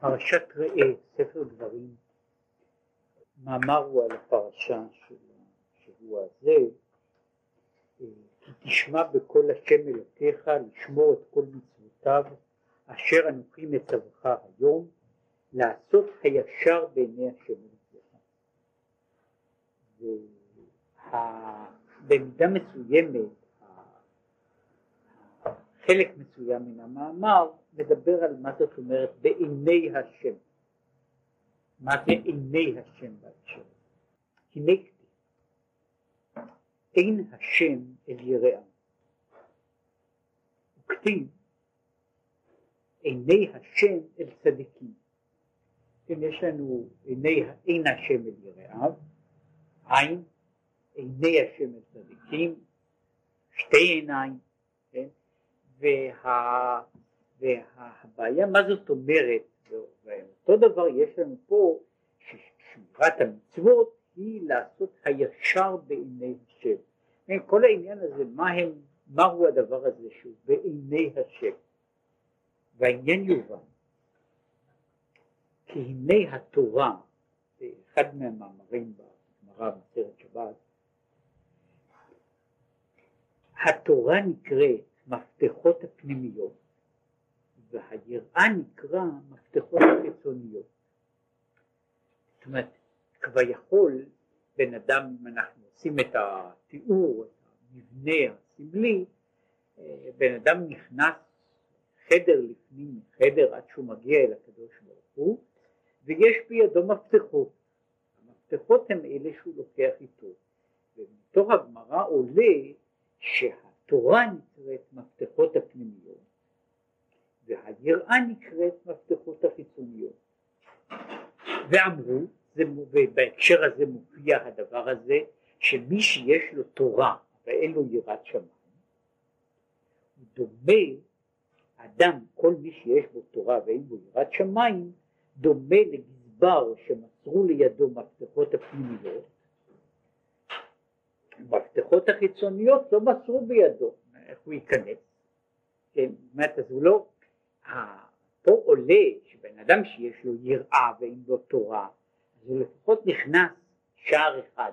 פרשת ראה, ספר דברים, מאמר הוא על הפרשה של השבוע הזה, כי תשמע בקול השם אלוקיך לשמור את כל מצוותיו אשר אנוכי מצווך היום לעשות הישר בעיני השם אלוקיך. במידה מסוימת חלק מסוים מן המאמר מדבר על מה זאת אומרת בעיני השם. מה זה עיני השם בהקשר? הנה אין השם אל יראה. וכתיב עיני השם אל צדיקים. כן, יש לנו עיני, אין השם אל יראיו, עין, עיני השם אל צדיקים, שתי עיניים, כן? וה, והבעיה מה זאת אומרת, ואותו דבר יש לנו פה ששמירת המצוות היא לעשות הישר בעיני השם. כל העניין הזה, מה הם, מהו הדבר הזה שהוא בעיני השם. והעניין יובן, כי הנה התורה, אחד מהמאמרים בגמרא בסרט שבת, התורה נקראת מפתחות הפנימיות והיראה נקרא מפתחות החיצוניות. זאת אומרת, כביכול בן אדם, אם אנחנו עושים את התיאור, את המבנה הסמלי, אה, בן אדם נכנס חדר לפנים חדר עד שהוא מגיע אל הקדוש ברוך הוא, ויש בידו מפתחות. המפתחות הם אלה שהוא לוקח איתו. ומתוך הגמרא עולה שהתורה נקראת מפתחות הפנימיות, והיראה נקראת מפתחות החיצוניות. ואמרו, ובהקשר הזה מופיע הדבר הזה, שמי שיש לו תורה ואין לו יראת שמיים, הוא דומה, אדם, כל מי שיש בו תורה ואין בו יראת שמיים, דומה לגזבר שמסרו לידו מפתחות הפנימיות, מפתחות החיצוניות לא מסרו בידו, איך הוא ייכנס, כן, זאת אומרת, אז הוא לא, פה עולה שבן אדם שיש לו יראה ואין לו תורה, אז הוא לפחות נכנס שער אחד.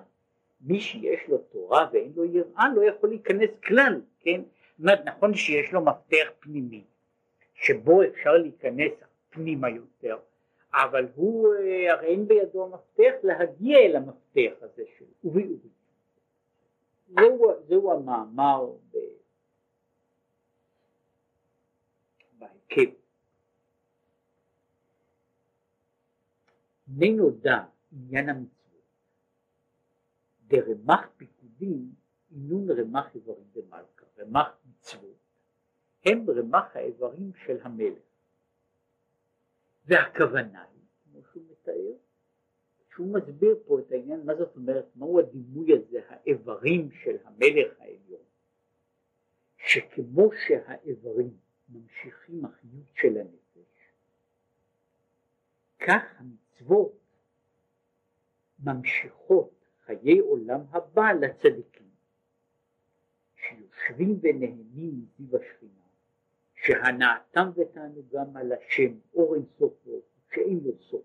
מי שיש לו תורה ואין לו יראה לא יכול להיכנס כלל, כן? זאת אומרת, נכון שיש לו מפתח פנימי, שבו אפשר להיכנס פנימה יותר, אבל הוא, אה, הרי אין בידו המפתח להגיע אל המפתח הזה של אורי אורי. זהו, זהו המאמר בהיקף. מי נודע עניין המצוות, דרמח פיקודים אינון רמח איברים דמלכה, רמח מצוות, הם רמח האיברים של המלך. והכוונה היא, כמו שהוא מתאר, שהוא מסביר פה את העניין, מה זאת אומרת, מהו הדימוי הזה, האיברים של המלך העליון, שכמו שהאיברים ממשיכים החיות של הנפש, כך המצוות ממשיכות חיי עולם הבא לצדיקים, שיושבים ונהנים מזיו השכינה, שהנאתם ותענוגם על השם אור אין סוף שאין לו סוף.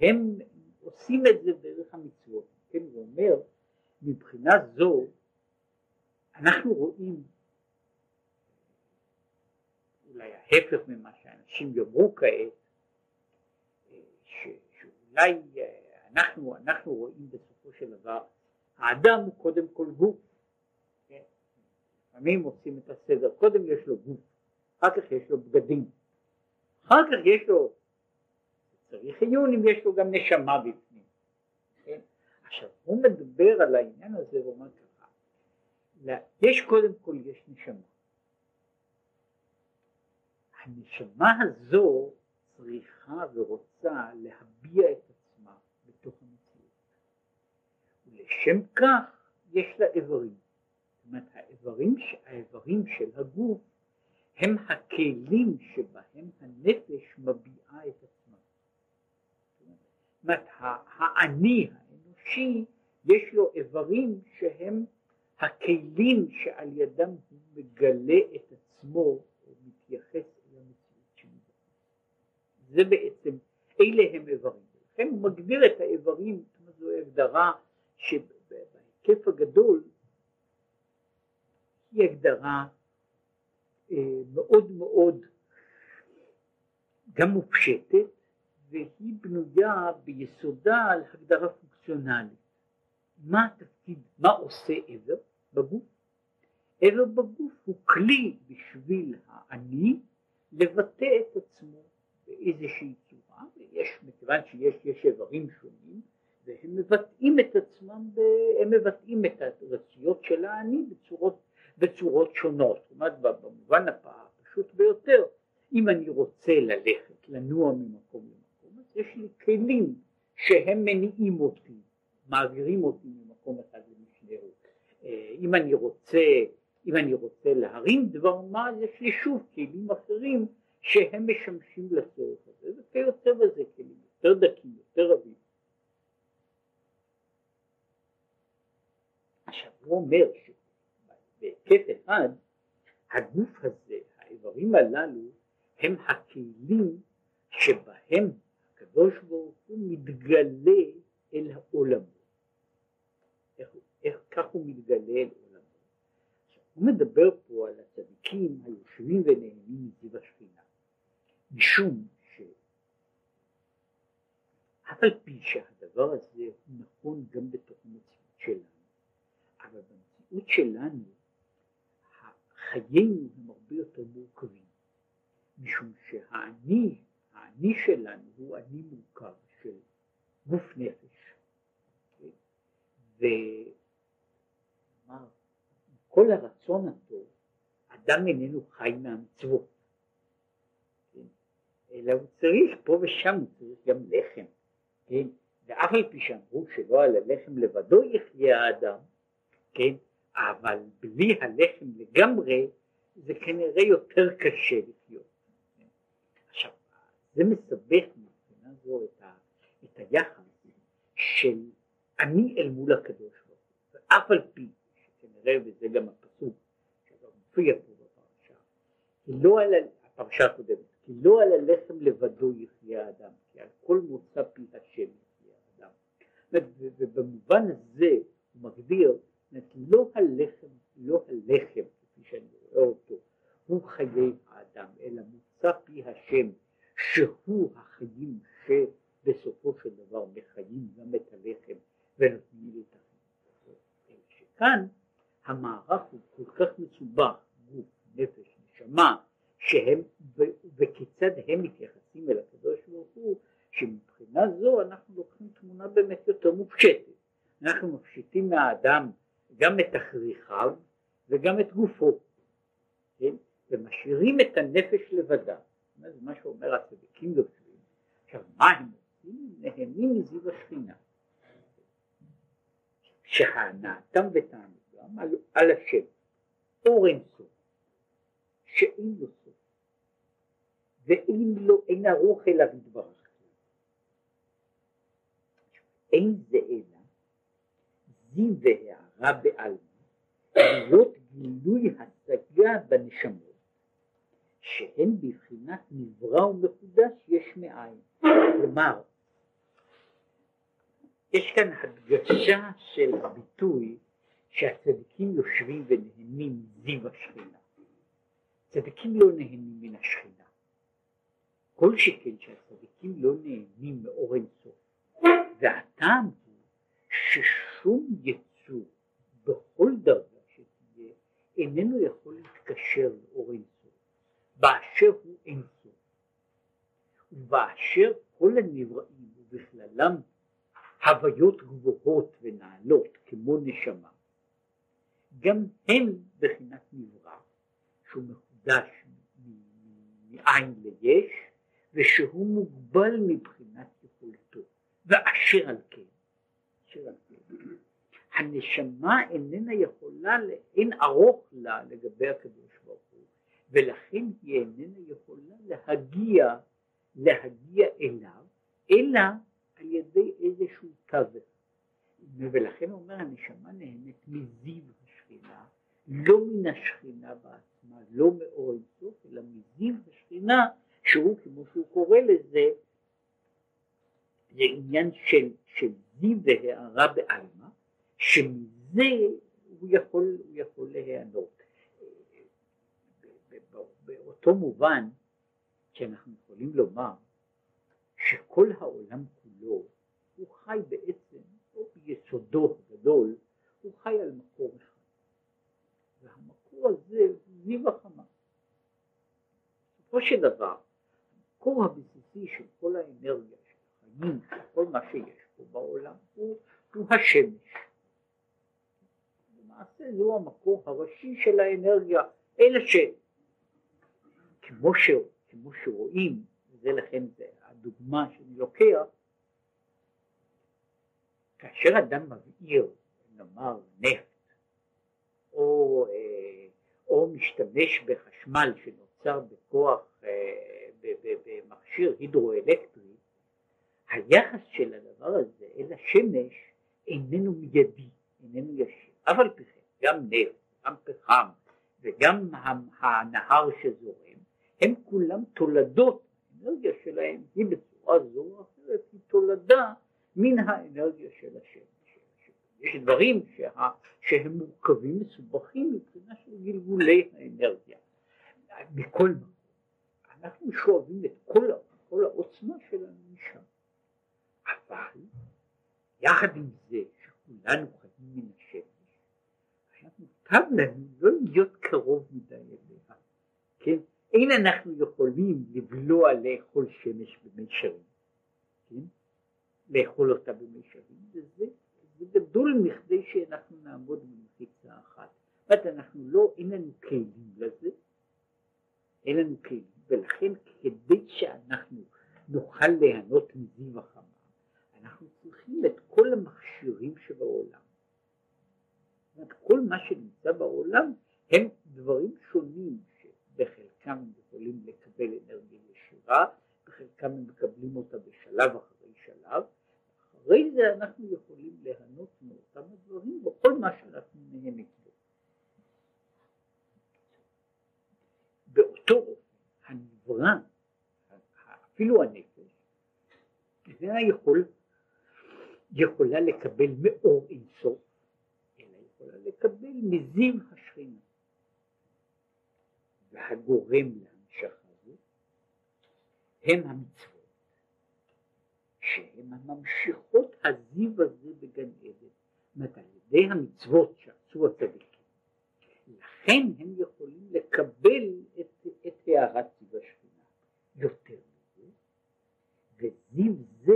הם עושים את זה דרך המצוות, כן, הוא אומר, מבחינה זו אנחנו רואים אולי ההפך ממה שאנשים יאמרו כעת, ש, שאולי אנחנו, אנחנו רואים בסופו של דבר, האדם הוא קודם כל גוף, כן? לפעמים עושים את הסדר, קודם יש לו גוף, אחר כך יש לו בגדים, אחר כך יש לו, צריך עיון אם יש לו גם נשמה בפנים, כן? עכשיו הוא מדבר על העניין הזה ואומר ככה, יש קודם כל יש נשמה, הנשמה הזו צריכה ורוצה להביע את עצמה בתוך המציאות. ולשם כך יש לה איברים. זאת אומרת האיברים, האיברים של הגוף הם הכלים שבהם הנפש מביעה את עצמה. זאת אומרת האני האנושי יש לו איברים שהם הכלים שעל ידם הוא מגלה את עצמו מתייחס זה בעצם, אלה הם איברים. לכן הוא מגדיר את האיברים, זו הגדרה שבהיקף הגדול היא הגדרה אה, מאוד מאוד גם מופשטת והיא בנויה ביסודה על הגדרה פונקציונלית. מה התפקיד, מה עושה עבר בגוף? עבר בגוף הוא כלי בשביל האני לבטא את עצמו באיזושהי צורה, ויש, מכיוון שיש איברים שונים, והם מבטאים את עצמם, הם מבטאים את הרצויות של האני בצורות, בצורות שונות, זאת אומרת במובן הפשוט ביותר, אם אני רוצה ללכת, לנוע ממקום למקום, אז יש לי כלים שהם מניעים אותי, מעבירים אותי ממקום אחד למשנהו. אה, אם אני רוצה, אם אני רוצה להרים דבר מה, יש לי שוב כלים אחרים שהם משמשים לצורך הזה, וכיוצא בזה כלים יותר דקים, יותר רבים. עכשיו הוא אומר שבהיקף אחד הגוף הזה, האיברים הללו הם הכלים שבהם הקדוש ברוך הוא מתגלה אל העולמות. איך, איך כך הוא מתגלה אל עולמות? הוא מדבר פה על הצדיקים היושבים ונהנים מסביב השכינה, משום שאף על פי שהדבר הזה הוא נכון גם בתוך המציאות שלנו, אבל במציאות שלנו חיינו הם הרבה יותר מורכבים. משום שהאני, האני שלנו הוא אני מורכב של גוף נפש. וכל הרצון הטוב, אדם איננו חי מהמצוות. כן? אלא הוא צריך, פה ושם הוא צריך גם לחם. כן? ואף על פי שאמרו שלא על הלחם לבדו יחיה האדם, כן? אבל בלי הלחם לגמרי זה כנראה יותר קשה לחיות. זה מסבך מבחינה זו את, ה, את היחס של אני אל מול הקדוש ברוך הוא, ואף על פי שכנראה וזה גם הפסוק שמופיע פה לא על הפרשה הקודמת, כי לא על הלחם לבדו יחיה האדם, כי על כל מוצא פי השם יחיה האדם. ובמובן הזה הוא מגדיר, לא הלחם, לא הלחם כפי שאני רואה אותו, הוא חיי האדם, אלא מוצא פי השם שהוא החיים שבסופו של דבר מחיים גם את הלחם ונותנים לי את החיים. שכאן המערך הוא כל כך מסובך, גוף, נפש, נשמה, שהם, וכיצד הם מתייחסים אל הקדוש ברוך הוא, שמבחינה זו אנחנו לוקחים תמונה באמת יותר מופשטת. אנחנו מפשיטים מהאדם גם את תכריכיו וגם את גופו, כן? ומשאירים את הנפש לבדה. זה מה שאומר הצדיקים יוצאים, עכשיו מה הם עושים? נהנים מזיו השכינה. שהנאתם ותענוגם על, על השם, אור אין סוף, שאין לו סוף, ואין לו, אין ערוך אליו יתברך. אין זה אלא זיו והערה בעלמא, להיות גילוי השגה בנשמות. שהן בבחינת נברא ומחודש יש מאין. כלומר, יש כאן הדגשה של הביטוי שהצדיקים יושבים ונהנים מזיו השכינה. צדיקים לא נהנים מן השכינה. כל שכן שהצדיקים לא נהנים מאור אינסוף. והטעם הוא ששום יצור בכל דרגה שתהיה איננו יכול להתקשר לאור אינסוף. באשר הוא אין סוף, ובאשר כל הנבראים ובכללם הוויות גבוהות ונעלות כמו נשמה, גם הם בחינת נברא, שהוא מחודש מאין ליש, ושהוא מוגבל מבחינת יכולתו, ואשר על כן, אשר על כן, הנשמה איננה יכולה, אין ארוך לה לגבי הקדוש ברוך ולכן היא איננה יכולה להגיע, להגיע אליו, אלא על ידי איזשהו תווך. ולכן הוא אומר הנשמה נהנית מזיו השכינה, לא מן השכינה בעצמה, לא מאור אלא מזיו השכינה שהוא כמו שהוא קורא לזה זה עניין של, של זיו והערה בעלמא שמזה הוא יכול, הוא יכול להיענות באותו מובן שאנחנו יכולים לומר שכל העולם כולו הוא חי בעצם, או ביסודו הגדול, הוא חי על מקור אחד. והמקור הזה הוא זיו החמה. בסופו של דבר, המקור הבסיסי של כל האנרגיה, של החיים, של כל מה שיש פה בעולם, הוא, הוא השמש. למעשה זהו המקור הראשי של האנרגיה, אלא שכמו ש, כמו שרואים, וזה לכן זה הדוגמה שאני לוקח, כאשר אדם מבעיר, נאמר נפט, או, אה, או משתמש בחשמל שנוצר בכוח, אה, במכשיר הידרואלקטרי, היחס של הדבר הזה אל השמש איננו מיידי, איננו ישיר. על פי כן, גם נפט, גם פחם וגם הנהר שזורם, הם כולם תולדות, האנרגיה שלהם היא בצורה זו או אחרת, היא תולדה מן האנרגיה של השמש. יש דברים שה, שהם מורכבים, מסובכים מבחינה של גלגולי האנרגיה. מכל מקום, אנחנו שואבים את כל, כל העוצמה שלנו משם. אבל יחד עם זה שכולנו חיים מן השמש, מוטב לנו לא להיות קרוב מדי אליה, כן? אין אנחנו יכולים לבלוע לאכול שמש במישרים, כן? לאכול אותה במישרים, וזה זה גדול מכדי שאנחנו נעמוד במחיצה אחת. זאת אנחנו לא, אין לנו כלים לזה, אין לנו כלים, ולכן כדי שאנחנו נוכל ליהנות מזיו החמה, אנחנו צריכים את כל המכשירים שבעולם. זאת כל מה שנמצא בעולם הם דברים שונים שבחלקם הם יכולים לקבל אנרגיה ישירה, בחלקם הם מקבלים אותה בשלב אחרי שלב, אחרי זה אנחנו יכולים ליהנות מאותם הדברים בכל מה שאנחנו נהנים בו. באותו הנברא, אפילו הנפש, איננה יכול, יכולה לקבל מאור אינסוף, אלא יכולה לקבל מזיו השכינה. והגורם להמשכה הזו הם המצוות. שהן הממשיכות הזיו הזה בגן עדן, זאת על ידי המצוות שעשו הצדיקים, לכן הם יכולים לקבל את, את הערת זיו השכינה. יותר מזה, וזיו זה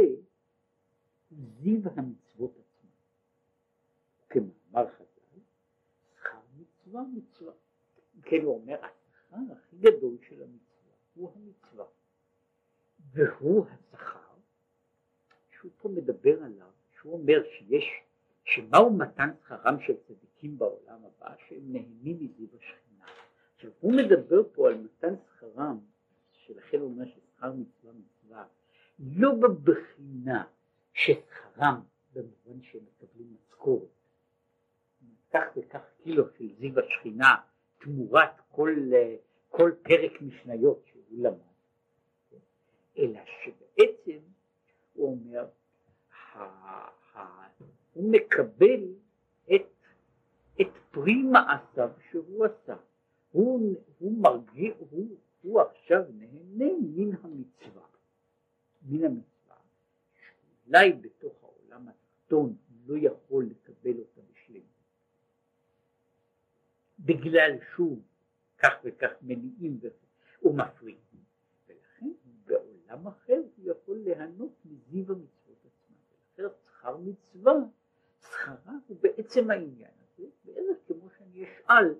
הוא זיו המצוות עצמן. כמאמר חז"ל, שכר מצווה מצווה. כן הוא אומר, השכר הכי גדול של המצווה הוא המצווה, והוא שהוא פה מדבר עליו, שהוא אומר שיש, שמהו מתן שכרם של צדיקים בעולם הבא, שהם נהנים מזיו השכינה. עכשיו הוא מדבר פה על מתן שכרם, שלכן הוא אומר ששכר מצווה מצווה, לא בבחינה ששכרם במובן שהם מקבלים משכורת. כך וכך קילו של זיו השכינה תמורת כל, כל פרק משניות שהוא למד, אלא שבעצם הוא אומר, הוא מקבל את, את פרי מעשיו שהוא עשה. הוא, הוא מרגיע, הוא, הוא עכשיו נהנה מן המצווה, מן המצווה, שאולי בתוך העולם התחתון לא יכול לקבל אותה בשלמות. בגלל שוב כך וכך מניעים ומפריעים. בעולם אחר הוא יכול ליהנות מזיו המצוות עצמם. ולכן שכר מצווה, שכרה הוא בעצם העניין הזה, בערך כמו שאני אשאל,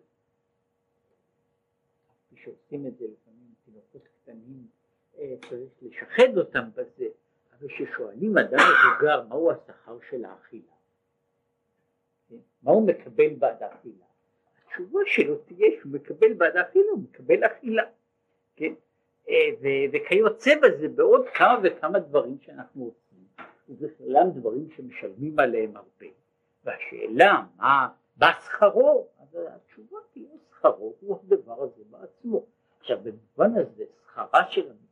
כפי שעושים את זה לפעמים תינוקות קטנים, אה, צריך לשחד אותם בזה, אבל כששואלים אדם מבוגר מהו השכר של האכילה, כן? מה הוא מקבל בעד האכילה? התשובה שלו תהיה שהוא מקבל בעד האכילה, הוא מקבל אכילה, כן? אה, וכיוצא בזה בעוד כמה וכמה דברים שאנחנו עושים, ובכללם דברים שמשלמים עליהם הרבה. והשאלה מה, מה שכרו, אז התשובה תהיה שכרו הוא הדבר הזה בעצמו. עכשיו במובן הזה שכרה של המצווה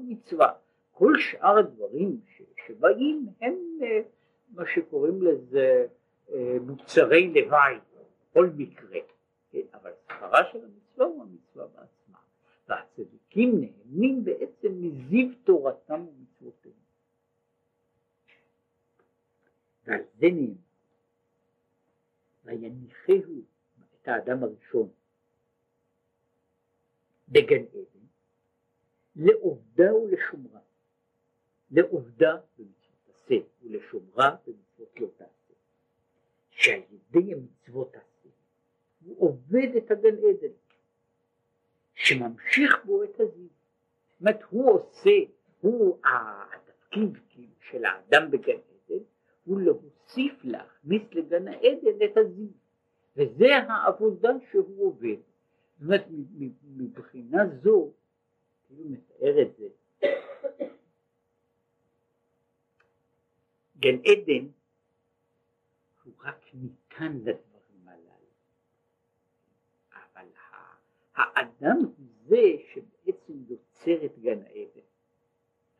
המצווה. כל שאר הדברים ש, שבאים הם אה, מה שקוראים לזה אה, מוצרי לוואי, בכל מקרה, כן? אבל שכרה של המצווה הוא המצווה בעצמה, והצדיקים נהנים בעצם מזיו תורתם ומצוותיהם. ועל זה נאמר, ויניחהו את האדם הראשון בגן עדן לעובדה ולשומרה, לעובדה במצוות עשה ולשומרה במצוות לא תעשה, שעל ידי המצוות עשה הוא עובד את הגן עדן, שממשיך בו את הזיו, זאת אומרת הוא עושה, הוא התפקיד כאילו של האדם בגן עדן הוא להוסיף להכניס לגן העדן את הזיו, וזה העבודה שהוא עובד. זאת אומרת מבחינה זו, כאילו מתאר את זה, גן עדן הוא רק ניתן לדברים הללו, אבל האדם הוא זה שבעצם יוצר את גן העדן,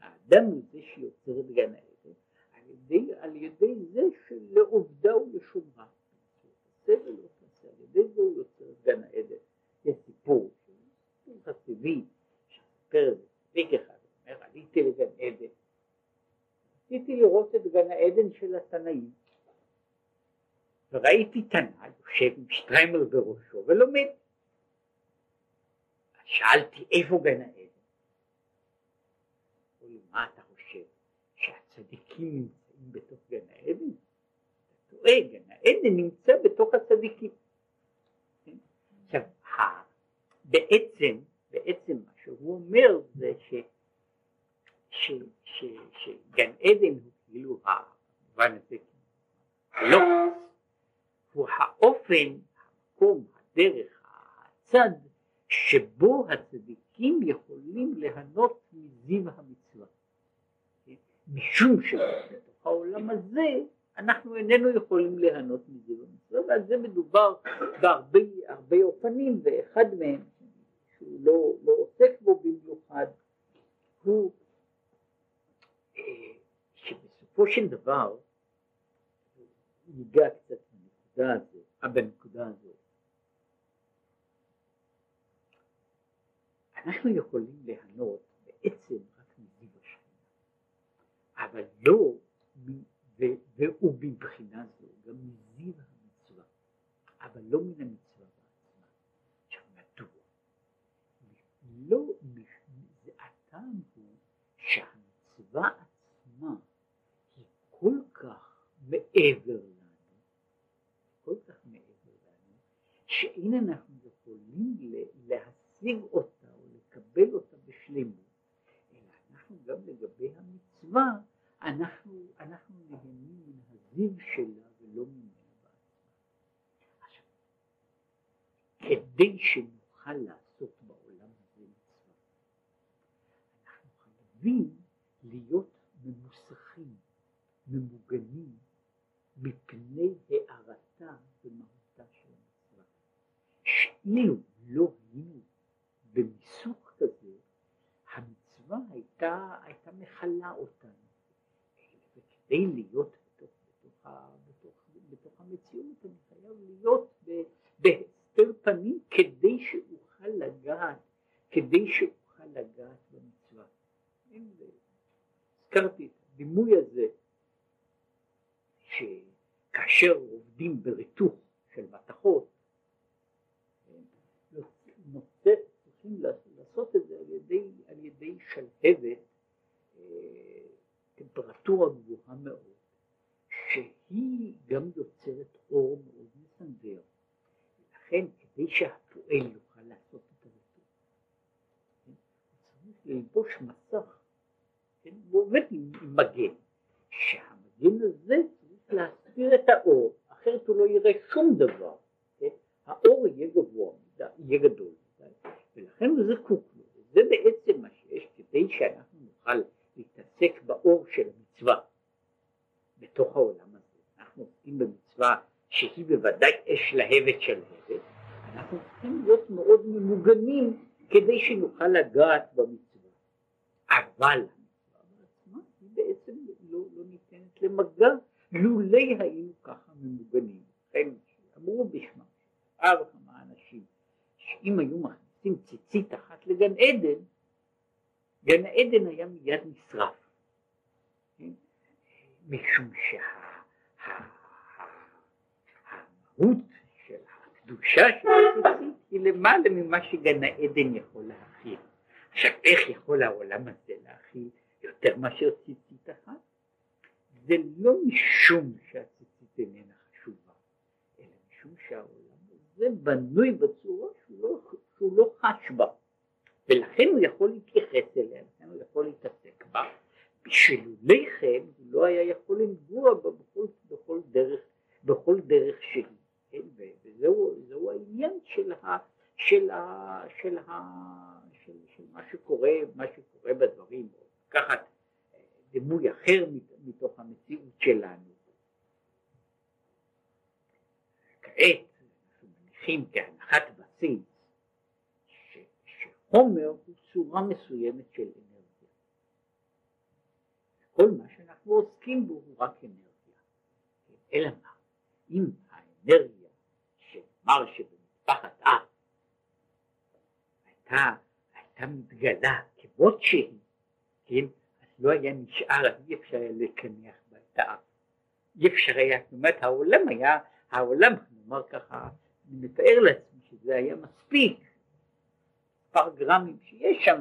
האדם הוא זה שיוצר את גן העדן. על ידי, על ידי זה שלעובדה ולשומרה, תעשה, על ידי זה הוא יוצר את גן העדן, יש סיפור, סיפור חסידי, את זה, אחד, אומר עליתי לגן עדן. רציתי לראות את גן העדן של התנאים. וראיתי תנא יושב עם שטריימר בראשו ולומד. שאלתי איפה גן העדן? אמרו לי מה אתה חושב? שהצדיקים נמצאים בתוך גן העדן? אתה טועה, גן העדן נמצא בתוך הצדיקים. כן? עכשיו, בעצם, בעצם מה שהוא אומר זה ש... ש, ש, שגן עדן הוא כאילו במובן הזה לא הוא האופן, המקום, הדרך, הצד שבו הצדיקים יכולים ליהנות מזיו המצווה. משום שבתוך העולם הזה אנחנו איננו יכולים ליהנות מזיו המצווה ועל זה מדובר בהרבה אופנים ואחד מהם שהוא לא, לא עוסק בו במיוחד הוא שבסופו של דבר ניגע קצת בנקודה הזו, אה, בנקודה הזו. אנחנו יכולים ליהנות בעצם רק מזיו השכינה, אבל לא, ובבחינה זו גם מזיו המצווה, אבל לא מן המצווה בעצמה. עכשיו מדוע? לא, הטעם הוא שהמצווה עצמה היא כל כך מעבר לנו, כל כך מעבר לנו, שאין אנחנו יכולים להשיג אותה או לקבל אותה בשלמות, אלא אנחנו גם לגבי המצווה, אנחנו, אנחנו נהנים מן הזיו שלה ולא ממנה בעצמה. כדי שנוכל לעשות בעולם הזה מצווה, אנחנו חייבים להיות ממוסכים, ממוגנים, מפני הארתה ומהותה של המצווה. שאילו לא היינו במיסוך הייתה, הייתה מכלה אותנו. וכדי להיות בתוך, בתוך, בתוך, בתוך המציאות אני חייב להיות בהסתר פנים כדי שאוכל לגעת, כדי שאוכל לגעת במצווה. הזכרתי את הדימוי הזה שכאשר עובדים בריתוך של מתכות נושא, צריכים לעשות את זה על ידי, על ידי שלהבת אה, טמפרטורה גבוהה מאוד שהיא גם יוצרת אור מאוד מסנוור ולכן כדי שהפועל יוכל לעשות את הריתוך הוא צריך ללבוש מסך כן? הוא עובד עם, מגן, שהמגן הזה צריך להסביר את האור, אחרת הוא לא יראה שום דבר, כן? האור יהיה גבוה יהיה גדול ולכן הוא זקוק וזה בעצם מה שיש כדי שאנחנו נוכל להתעסק באור של המצווה בתוך העולם הזה, אנחנו עוסקים במצווה שהיא בוודאי אש להבת של הבת, אנחנו צריכים להיות מאוד ממוגנים כדי שנוכל לגעת במצווה. אבל המצווה בעצמה היא בעצם לא, לא ניתנת למגע, לולי היינו ככה ממוגנים. אמרו בשמם, כמה וכמה אנשים, שאם היו מכניסים ציצית אחת לגן עדן, גן עדן היה מיד נשרף. משום שהמהות של הקדושה של הציצית היא למעלה ממה שגן העדן יכול להכיל. עכשיו איך יכול העולם הזה להכיל יותר מאשר ציצית אחת? זה לא משום שהציצית איננה חשובה, אלא משום שהעולם הזה בנוי בצורה שהוא לא, שהוא לא חש בה, ולכן הוא יכול להתייחס אליה, לכן הוא יכול להתעסק בה, בשלולי כן הוא לא היה יכול לנגוע בה בכל, בכל דרך, בכל דרך שהיא, כן? וזהו העניין של ה... של, ה, של, ה, של, של מה שקורה, מה שקורה בדברים, לקחת דימוי אחר מתוך המציאות שלנו. כעת אנחנו מניחים כהנחת בסיס שחומר הוא צורה מסוימת של אנרגיה. כל מה שאנחנו עוסקים בו הוא רק אנרגיה. אלא מה? אם האנרגיה שנאמר שבמשפחת אף הייתה, הייתה מתגלה כמות שהיא, כן? אז לא היה נשאר, אי אפשר היה לקנח בה את האף. אי אפשר היה, זאת אומרת העולם היה, העולם, נאמר ככה, אני מתאר לעצמי שזה היה מספיק, מספר גרמים שיש שם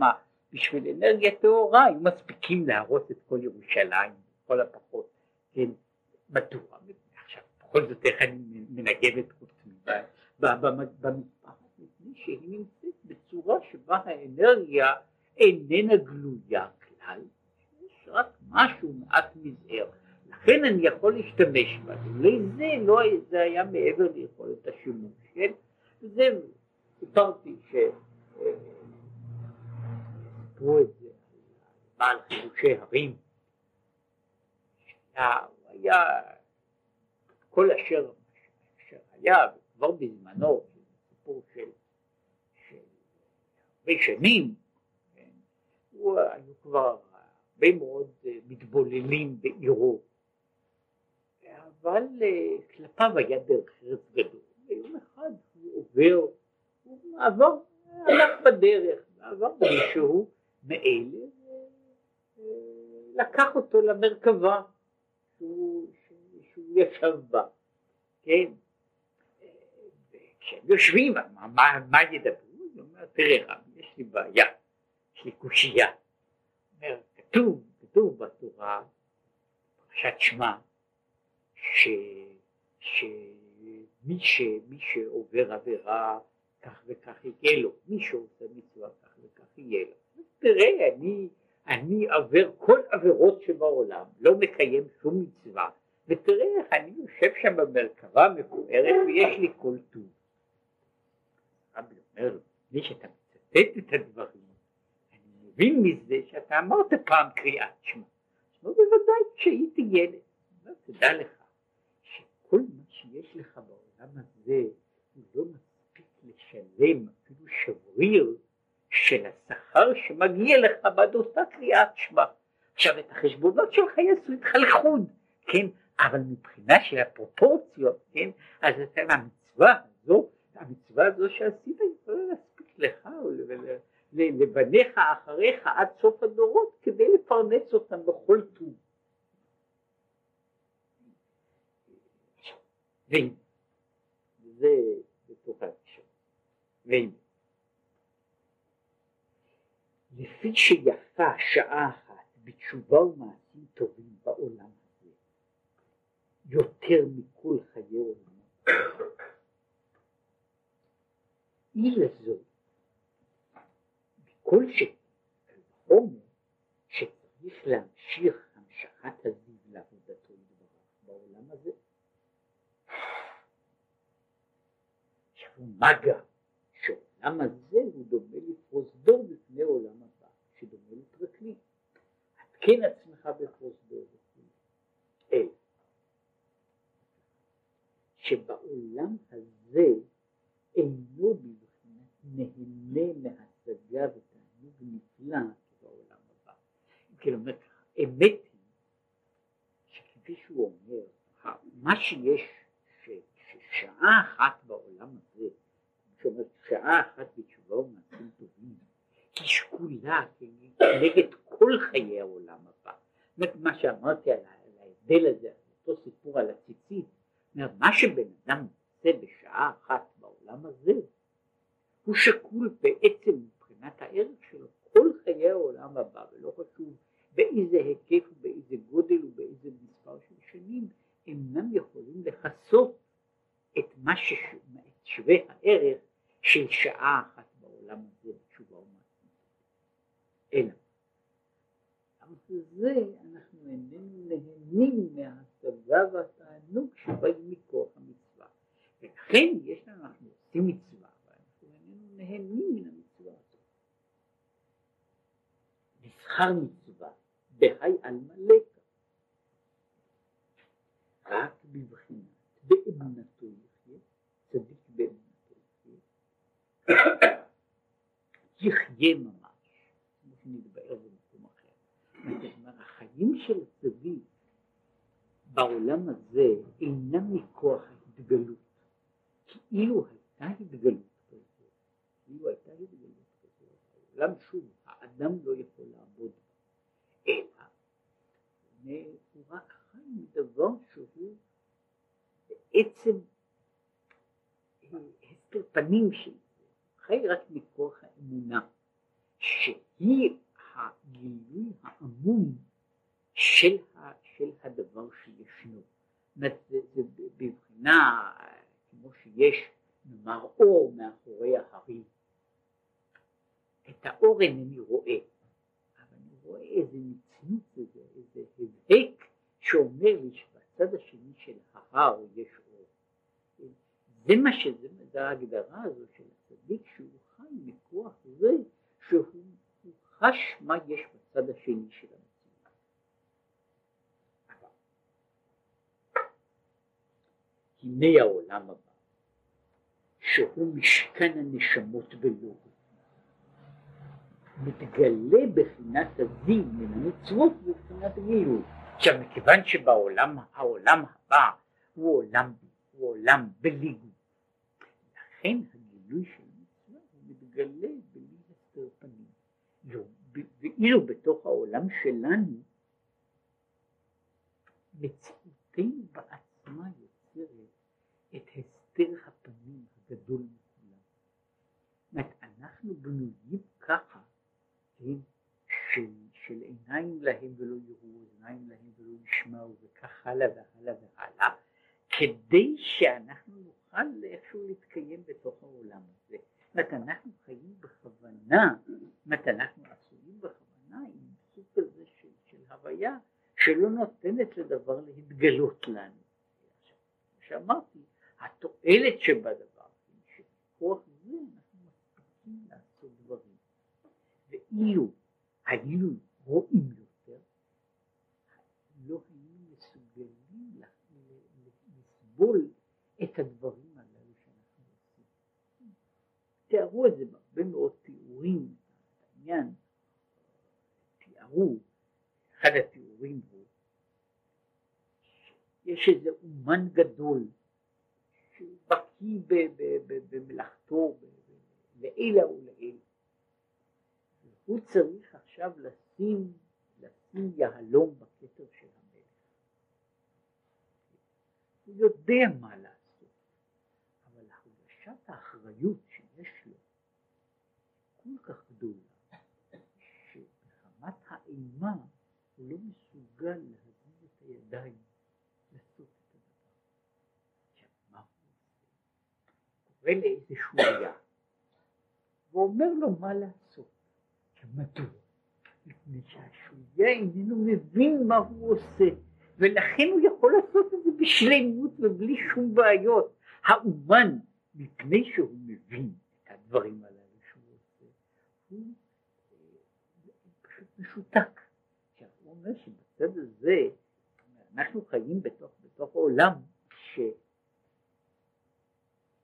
בשביל אנרגיה טהורה, היו מספיקים להרוס את כל ירושלים, כל הפחות, כן, מדוע? עכשיו, בכל זאת איך אני מנגב את חוצי במטבח, מפני שהיא נמצאת בצורה שבה האנרגיה איננה גלויה כלל, יש רק משהו מעט מזער, לכן אני יכול להשתמש בה, לזה לא זה היה מעבר ליכולת השימוש, כן? וזה, סיפרתי ש... סיפרו את זה בעל חידושי הרים, הוא היה כל אשר, אשר היה, כבר בזמנו, סיפור של הרבה שנים, כן, הוא, היו כבר הרבה מאוד אה, מתבוללים בעירו, אבל אה, כלפיו היה דרך ארץ גדול. ויום אחד הוא עובר, הוא עבר, הלך בדרך, עבר מישהו מאלה, לקח אותו למרכבה שהוא, שהוא ישב בה, כן? וכשהם יושבים, מה, מה, מה ידברו? הוא אומר, תראה יש לי בעיה, יש לי קושייה. אומר, כתוב, כתוב בתורה, פרשת שמע, שמי שעובר עבירה כך וכך יהיה לו, מי שעושה מצווה כך וכך יהיה לו. תראה, אני, אני עובר כל עבירות שבעולם, לא מקיים שום מצווה, ותראה איך אני יושב שם במרכבה מפוארת ויש לי כל טוב. רבי אומר מי שאתה מצטט את הדברים, אני מבין מזה שאתה אמרת פעם קריאת שמע. שמע בוודאי כשהייתי ילד. לא, תדע לך שכל מה שיש לך בעולם הזה הוא לא מספיק לשלם אפילו שבריר של השכר שמגיע לך בעד אותה קריאת שמע. עכשיו את החשבונות שלך יעשו איתך לחוד, כן? אבל מבחינה של הפרופורציות, כן? אז אתה המצווה הזו, המצווה הזו שעשית יכולה להספיק לך ולבניך אחריך עד סוף הדורות כדי לפרנס אותם בכל טוב. זה בתוך והנה, לפי שיפה שעה אחת בתשובה ומעשים טובים בעולם הזה, יותר מכל חיי עולמו. אי לזאת, כל שחומר שצריך להמשיך המשכת הזיו לעבודתו בעולם הזה, עכשיו מה גם שהעולם הזה הוא דומה לפרוזדור בפני עולם הבא, שדומה לפרקליט. התקן עצמך בפרוזדור וכו'. אלא שבעולם הזה אינו בבחינת נהנה מהשגה ותענוג נפלא בעולם הבא. כלומר, אמת היא שכפי שהוא אומר, מה שיש, ששעה אחת בעולם הזה, זאת שעה אחת בתשובה ומעשים טובים, היא שקולה כנגד כל חיי העולם הבא. זאת מה שאמרתי על ההבדל הזה, אותו סיפור על הציצית, מה שבן אדם עושה בשעה אחת בעולם הזה, הוא שקול בעצם מבחינת הערך שלו כל חיי העולם הבא, ולא חשוב באיזה היקף ובאיזה גודל ובאיזה מספר של שנים, אינם יכולים לכסות את מה ששווה הערך של שעה אחת בעולם הזה בתשובה ומעשים. אלא, זה אנחנו איננו נהנים מההשגה והתענוג שבאים מכוח המצווה. ולכן יש לנו, אנחנו עושים מצווה, ואנחנו איננו נהנים מן המצווה הזאת. נבחר מצווה בהי עלמא לקה, רק בבחינת באמונתו יחיה, צדיק יחיה, ממש, כמו שנתבאר במקום אחר. כלומר, החיים של הצדיק בעולם הזה אינם מכוח ההתגלות. כאילו הייתה התגלות כזאת, כאילו הייתה התגלות כזאת, העולם שוב, האדם לא יכול לעבוד בה, אלא הוא רק חי מדבר שהוא בעצם הסתר פנים של רק מכוח האמונה, שהיא הגילוי העמום של, ה, של הדבר שישנו. זה בבחינה כמו שיש נאמר אור מאחורי ההרים. את האור אינני רואה, אבל אני רואה איזה מצנות, איזה, איזה הבהק שאומר לי שבצד השני של ההר יש אור. זה מה שזה, זה ההגדרה הזו של הצדיק שהוא חי מכוח זה שהוא חש מה יש בצד השני של המציאות. הנה העולם הבא שהוא משכן הנשמות ולא מתגלה בחינת הדין מן המצוות ובחינת הגילוי. עכשיו מכיוון שבעולם העולם הבא הוא עולם, הוא עולם בלי גוף, לכן הגילוי של המצווה הוא מתגלה בלי הסתר פנים. ואילו בתוך העולם שלנו מציאותנו בעצמה יוצרת את הסתר הפנים הגדול מכולם. זאת אנחנו בנויים ככה, כן, של, של עיניים להם ולא יראו, עיניים להם ולא ישמעו, וכך הלאה והלאה והלאה, כדי שאנחנו נוכל איכשהו להתקיים בתוך העולם הזה. זאת אנחנו חיים בכוונה, זאת אנחנו עשויים בכוונה עם סוג כזה של, של הוויה שלא נותנת לדבר להתגלות לנו. כמו שאמרתי, התועלת שבדבר מכוח זה אנחנו מספיקים לעשות דברים. ואילו היינו רואים יותר, לא היינו מסוגלים לסבול את הדברים הללו שאנחנו עושים. תיארו את זה בהרבה מאוד תיאורים, העניין, תיארו, אחד התיאורים הוא, יש איזה אומן גדול שבקיא במלאכתו לעילא ולעילא. הוא צריך עכשיו לשים, לשים יהלום בכתר של המלך. הוא יודע מה לעשות, הרגשת האחריות שיש לו כל כך גדולה, שבחמת האימה הוא לא מסוגל להזיז את הידיים קורא לאיזשהו היה ואומר לו מה לעשות. מדוע? מפני שהשוליה איננו מבין מה הוא עושה ולכן הוא יכול לעשות את זה בשלמות ובלי שום בעיות. האומן, מפני שהוא מבין את הדברים הללו שהוא עושה, הוא אה, פשוט משותק. עכשיו הוא אומר שבצד הזה אנחנו חיים בתוך, בתוך עולם ש...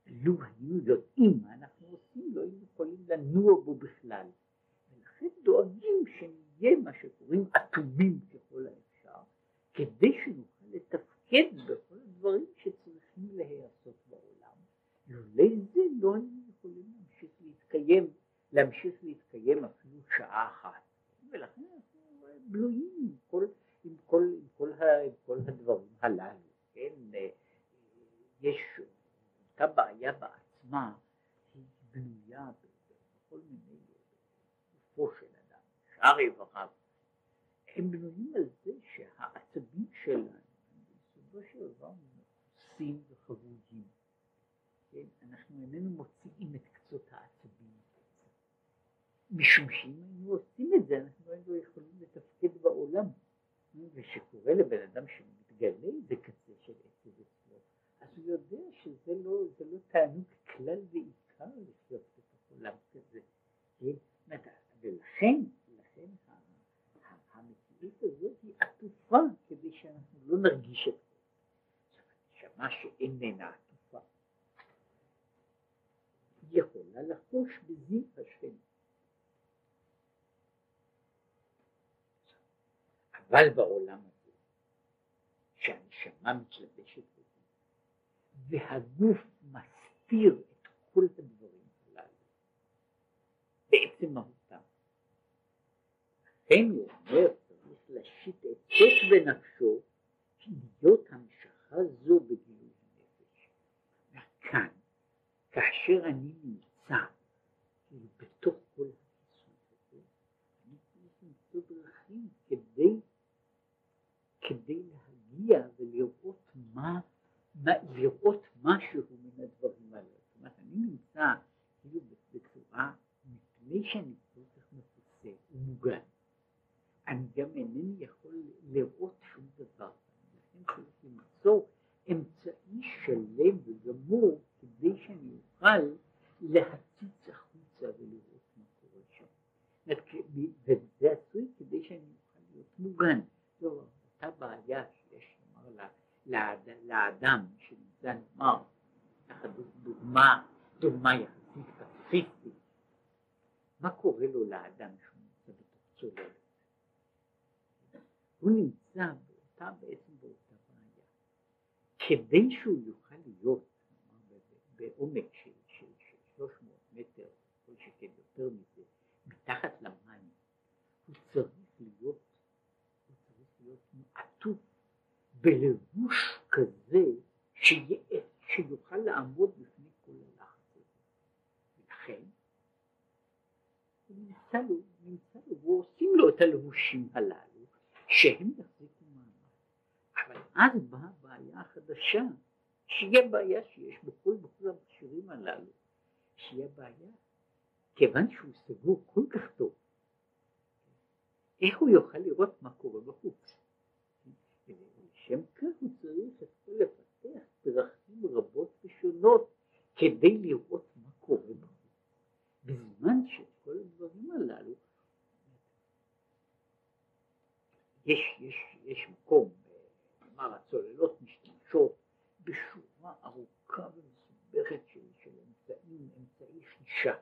לו היינו יודעים מה אנחנו עושים, לא היינו יכולים לנוע בו בכלל. ולכן דואגים שנדע נהיה מה שקוראים אטומים ככל האפשר, כדי שנוכל לתפקד בכל הדברים שצריכים להיעשות בעולם. לולא זה לא היינו יכולים להמשיך להתקיים, להמשיך להתקיים אפילו שעה אחת. ולכן אנחנו בנויים עם כל, עם כל, עם כל, עם כל הדברים הללו. כן, יש אותה בעיה בעצמה, היא בנויה בכל מיני גופו של אדם, שאר איבריו. הם בנויים על זה שהעצבים שלנו, בסופו של דבר מכוסים וחבודים. כן, אנחנו איננו מוציאים את קצות העצבים. משום שאם היינו עושים את זה, אנחנו היינו יכולים לתפקד בעולם. ושקורה לבן אדם שמתגלה איזה קצה של עצב אצלו, אז הוא יודע שזה לא, לא תענוג כלל ועיקר לחיות בתוך עולם כזה. כן? ולכן, לכן המציאות הזאת היא עטופה כדי נרגיש את זה. נשמה שאיננה עטופה, יכולה לחוש בזיו השם. אבל בעולם הזה, שהנשמה מתלבשת בזה, והגוף מסתיר את כל הדברים הללו, בעצם מהותם. לכן הוא אומר, צריך להשית עצות בנפשו, להיות המשכה זו בגילוי הנפש. וכאן, כאשר אני נמצא כאילו בתוך כל הכיסוי הזה, אני צריך למצוא דרכים כדי כדי להגיע ולראות מה, מה לראות משהו מן הדברים האלה. זאת אומרת, אני נמצא כאילו בצורה, מפני שאני כל כך מפוסה ומוגן, אני גם אינני יכול לראות שום דבר. למצוא אמצעי שלם וגמור כדי שאני אוכל להציץ החוצה ולראות מה קורה שם. וזה עשוי כדי שאני אוכל להיות מוגן. לא, אותה בעיה שיש לומר לאדם שנמצא נאמר, דוגמה, דוגמה יחסית פציפיסטית, מה קורה לו לאדם שהוא נמצא בתוך צוללת? הוא נמצא באותה, בעיה. כדי שהוא יוכל להיות בעומק של, של, של 300 מטר, כל שכן יותר מזה, מתחת למים, הוא צריך להיות עטוף בלבוש כזה שיוכל לעמוד בפני כל הלחץ הזה. ולכן הוא נמצא לו, נמצא לו, ועושים לו את הלבושים הללו, שהם יחזיקו. אבל אז באה הבעיה החדשה, שהיא הבעיה שיש בכל, בכל המכשירים הללו, שהיא הבעיה, כיוון שהוא סגור כל כך טוב, איך הוא יוכל לראות מה קורה בחוץ? ולשם כך הוא צריך את לפתח דרכים רבות ושונות כדי לראות מה קורה בחוץ. בזמן שכל הדברים הללו, יש, יש, יש מקום, כלומר הצוללות משתמשות בשורה ארוכה ומסובכת של, של אמצעים, אמצעי חישה.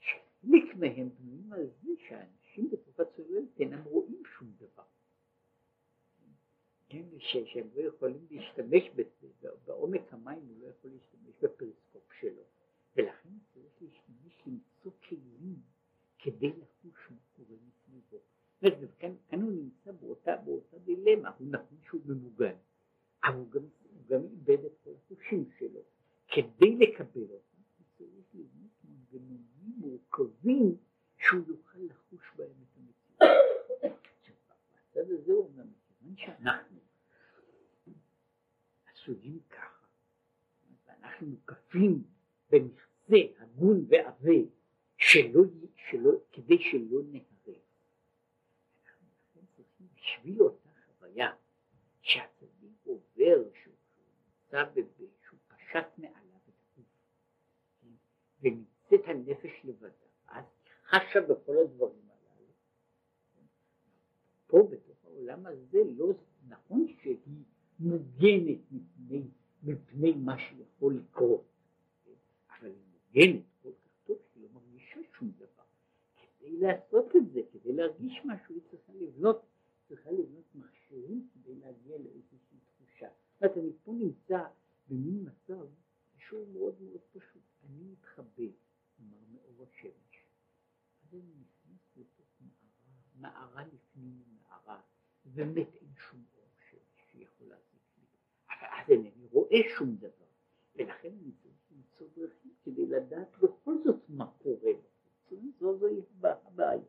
חלק מהם בנויים על זה שאנשים בתוך הצוללת אינם רואים שום דבר. כן, שהם לא יכולים להשתמש בזה, בעומק המים הוא לא יכול להשתמש בפריסקופ שלו, ולכן צריך להשתמש למצוא כלים כדי לחוש מה קורה מסביבו. כאן הוא נמצא באותה דילמה, הוא נכון שהוא ממוגן, אבל הוא גם, הוא גם איבד את כל החושים שלו. כדי לקבל אותם הוא צריך לבנות מנגנונים מורכבים שהוא יוכל לחוש בהם את המציאות. בצד הזה הוא אומר, מכיוון שאנחנו עשויים ככה, ואנחנו מוקפים במכסה הגון ועבה שלא, שלא, כדי שלא נהרג. אנחנו צריכים בשביל אותה חוויה שהצדיק עובר, שהוא נמצא, שהוא פשט מעליו את הגוף, ונמצאת הנפש לבדה, אז חשה בכל הדברים הללו. פה בתוך העולם הזה לא נכון שהיא מוגנת מפני, מפני מה שיכול לקרות, אבל היא מוגנת כל כך טוב שהיא לא מרגישה שום דבר, כדי כדי לעשות את זה, כדי להרגיש משהו, היא צריכה לבנות, צריכה לבנות מכשירים כדי להגיע לאיזושהי תחושה. זאת אומרת, אני פה נמצא במין מצב שהוא מאוד מאוד פשוט. אני מתחבא, כלומר מאור השמש. אז אני נכנס לתוך מערה, מערה לפנים מערה, ובאמת אין שום אור שמש שיכול להזיק לי. אבל אז אינני רואה שום דבר, ולכן אני צריך למצוא דרכים כדי לדעת בכל זאת מה קורה. זו זו הבעיה.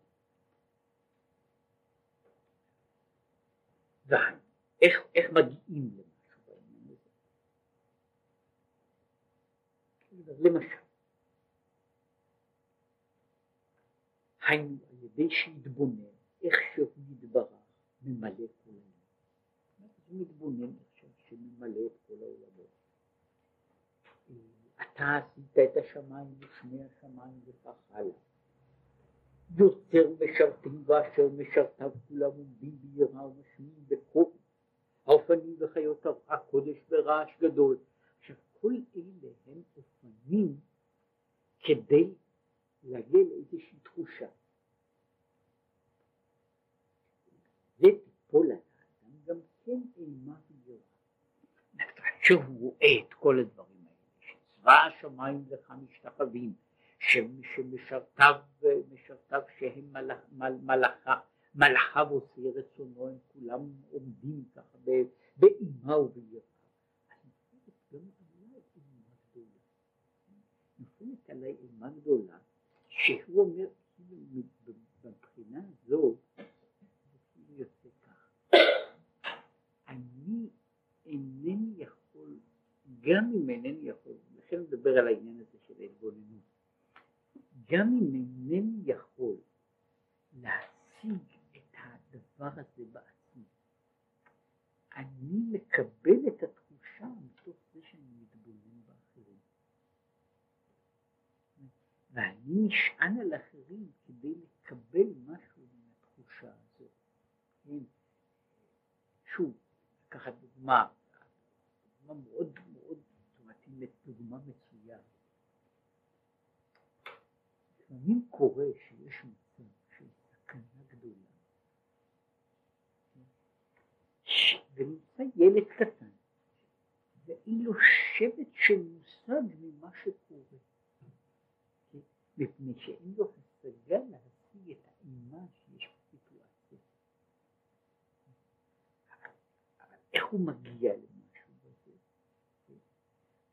איך מגיעים לזה? למשל, היינו על ידי שיתבונן איך שהוא יתברך ממלא כל העולם. הוא מתבונן עכשיו שממלא את כל העולמות. אתה עשית את השמיים ושמי השמיים וכך הלאה. יוצר משרתים ואשר משרתיו כולם עומדים ביראה ומשמיעים בקול. האופנים וחיות הקודש ברעש גדול. עכשיו כל אלה הם אופנים כדי להגיע לאיזושהי תחושה. זה תיפול על האדם גם כן אימה ויראה. שהוא רואה את כל הדברים האלה, שצבא השמיים לך משתחווים, שמשרתיו משרתיו שהם מלאכיו עושי רצונו, הם כולם עומדים ככה באימה וביראה. נופלת עליי אימה גדולה, שהוא אומר, מבחינה זו, כאילו יוצא כך, אני אינני יכול, גם אם אינני יכול, לכן נדבר על העניין הזה של ההתבוננות, גם אם אינני יכול להשיג את הדבר הזה בעצמי, אני מקבל את התחושה מתוך זה שאני מתבונן באחרים. ואני נשען על אחרים כדי לקבל משהו מן התחושה הזאת. כן? שוב, לקחת דוגמה, דוגמה מאוד מאוד, זאת אומרת, דוגמה מצויה. לפעמים קורה שיש מצב של סכנה גדולה, ונמצא ילד קטן, ואין לו שבט של מושג ממה שקורה. מפני שאין לו השגה להשיג את האימה שיש בסיטואציה. אבל איך הוא מגיע למשהו בזה?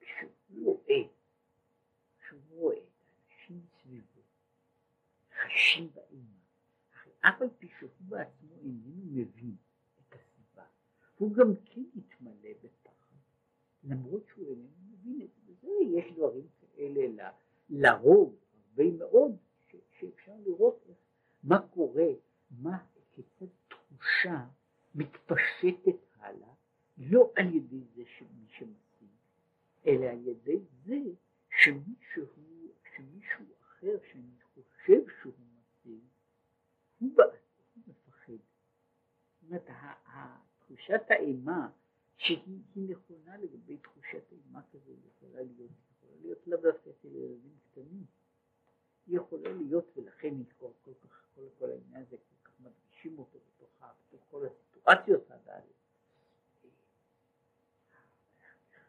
כשהוא רואה, כשהוא רואה את האנשים סביבו, חשים באימה, אף על פי שהוא בעצמו איננו מבין את הסיבה, הוא גם כן מתמלא בפחד, למרות שהוא איננו מבין את זה, יש דברים כאלה לרוב הרבה מאוד שאפשר לראות מה קורה, מה, כיצד תחושה מתפשטת לא על ידי זה שמי שמשיג, אלא על ידי זה שמישהו, שמישהו אחר שאני חושב שהוא משיג, הוא בעצמו מפחד. זאת אומרת, תחושת האימה שהיא נכונה לגבי תחושת אימה כזו, יכולה להיות, יכולה להיות לאו דווקא אצל ילדים קטנים. היא יכולה להיות, ולכן היא כל, כל כך, כל, כל העניין הזה, כל כך מדגישים אותו בתוך כל הסיטואציות הללו.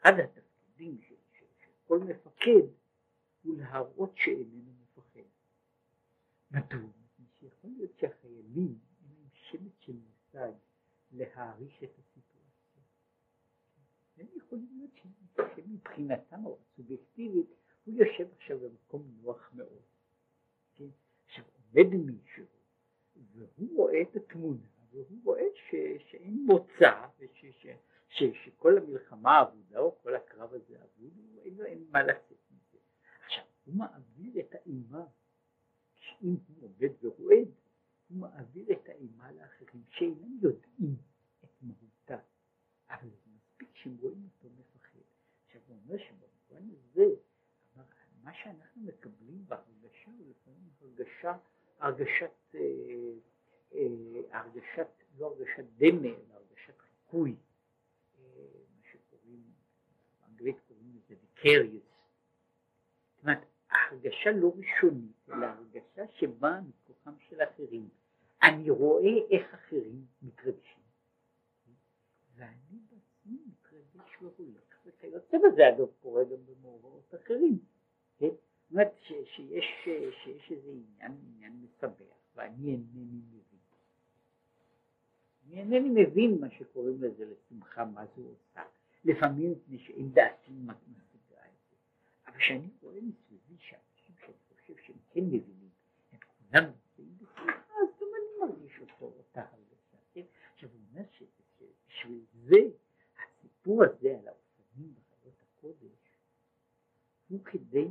אחד התפקידים של, של, של כל מפקד הוא להראות שאיננו מפחד. מדוע? שיכול להיות שהחיילים אין להם שמץ של מושג להעריך את הסיטואציה. הם יכולים להיות שמבחינתם הסובייקטיבית הוא יושב עכשיו במקום נוח מאוד. כן? עכשיו עומד מישהו והוא רואה את התמונה והוא רואה ש, שאין מוצא וש, ש, שכל המלחמה אבודה או כל הקרב הזה אבוד, אין אין מה לצאת מזה. עכשיו הוא מעביר את האימה, אם הוא עומד ורועד, הוא מעביר את האימה לאחרים שאינם יודעים את מהותה, אבל זה מספיק שהם רואים אותו מפחד. עכשיו הוא אומר שבמובן הזה, מה שאנחנו מקבלים בהרגשה הוא לפעמים הרגשה, הרגשת, אה, אה, הרגשת, לא הרגשת דמה, אלא הרגשת חיקוי, אה, מה שקוראים, באנגלית vicarious. זאת אומרת, הרגשה לא ראשונית, אלא הרגשה שבאה מכוח רוחם של אחרים. אני רואה איך אחרים מתרגשים, ואני בעצמי מתרגש והולך, וכיוצא בזה אגב קורה גם במאורעות אחרים, כן? זאת אומרת שיש, איזה עניין, עניין מסבך, ואני אינני מבין. אני אינני מבין מה שקוראים לזה לשמחה, מה זה עושה. לפעמים מפני שאין דעתי מה משיגה את זה. אבל כשאני רואה מסביבי שאנשים שאני חושב שהם כן מבינים, הם כולם נמצאים בשמחה, אז גם אני מרגיש אותו, אותה הרגשה. עכשיו הוא אומר שבשביל זה, הסיפור הזה על האופנים בחיות הקודש, הוא כדי,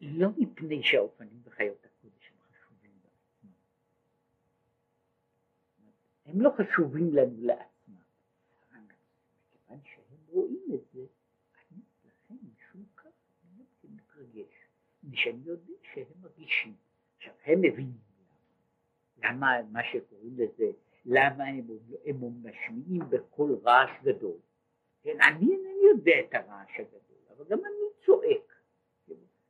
לא מפני שהאופנים בחיות הקודש הם חשובים לעצמם. הם לא חשובים לנו לעצמם. רואים את זה, אני לכן משום כך אני לא מתרגש, שאני יודע שהם מרגישים. עכשיו הם מבינים למה, מה שקוראים לזה, למה הם, הם משמיעים בקול רעש גדול. כן, אני אינני יודע את הרעש הגדול, אבל גם אני צועק,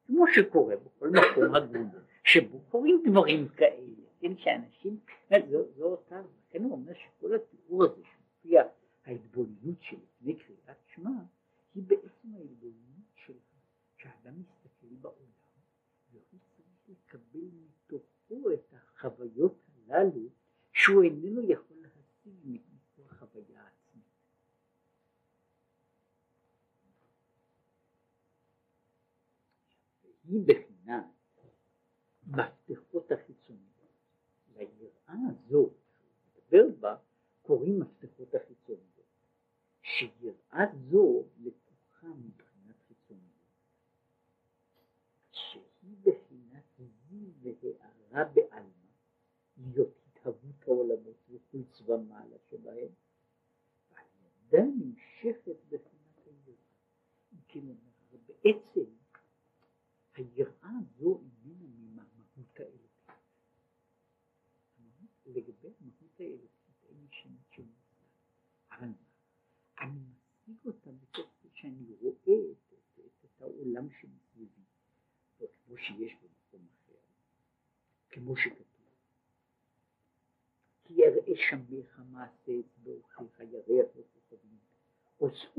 כמו שקורה בכל מקום הגון, שבו קורים דברים כאלה, כן, שאנשים, זו, זו אותה, לכן הוא אומר שכל התיאור הזה שמופיע ההתבוננות שלפני קריאת שמע היא בעצם ההתבוננות של בעולם לקבל מתוכו את החוויות הללו שהוא איננו יכול להשיג מכוח חוויה עצמית. היא בחינת מפתחות החיצוניות. ליראה הזו, מדבר בה, קוראים מפתחות החיצוניות. שיראה זו לקוחה מבחינת חיצוניות, שהיא בחינת זיו והארה בעלמא, להיות התהוות העולמות וכל צבא מעלה שבהם, ועל ידה נמשכת בחינת היראה. כאילו, בעצם היראה הזו איננה ממהות האלוקית. לגבי המהות האלוקית אין לי שמות של אבל אני משיג אותה בתוך זה שאני רואה את, את, את, את העולם שמסביבי, כמו שיש במקום אחר, כמו שכתוב. כי יראה שמך מעשה אצבעותיך ירח וכוכבים,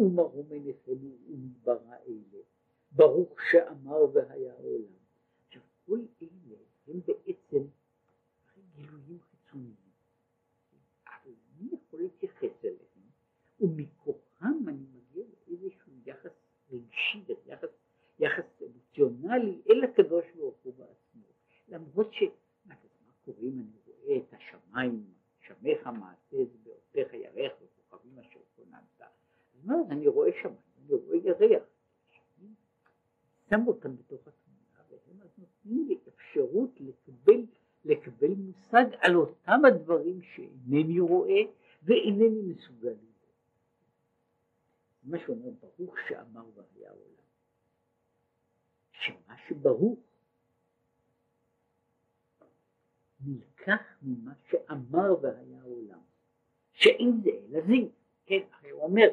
עושו מרום עיניכם ומדברה אלה, ברוך שאמר והיה העולם. עכשיו כל אלה הם בעצם גילויים חיצוניים, אבל מי יכול להתייחס אליהם? ומכוחם אני מגיע לאיזשהו יחס רגשי, יחס, אמוציונלי אל הקדוש ברוך הוא בעצמו. למרות ש... מה, מה קורה אם אני רואה את השמיים, שמך מעשה באותיך ירח וכוכבים אשר כוננת. אז מה, אני רואה שמיים, אני רואה ירח. שם אותם בתוך התמונה, והם אז נותנים לי אפשרות לקבל, לקבל מושג על אותם הדברים שאינני רואה ואינני מסוגל מה שאומר ברוך שאמר והיה העולם. שמה שברוך נלקח ממה שאמר והיה העולם, שאין זה אלא זה, כן, הרי הוא אומר,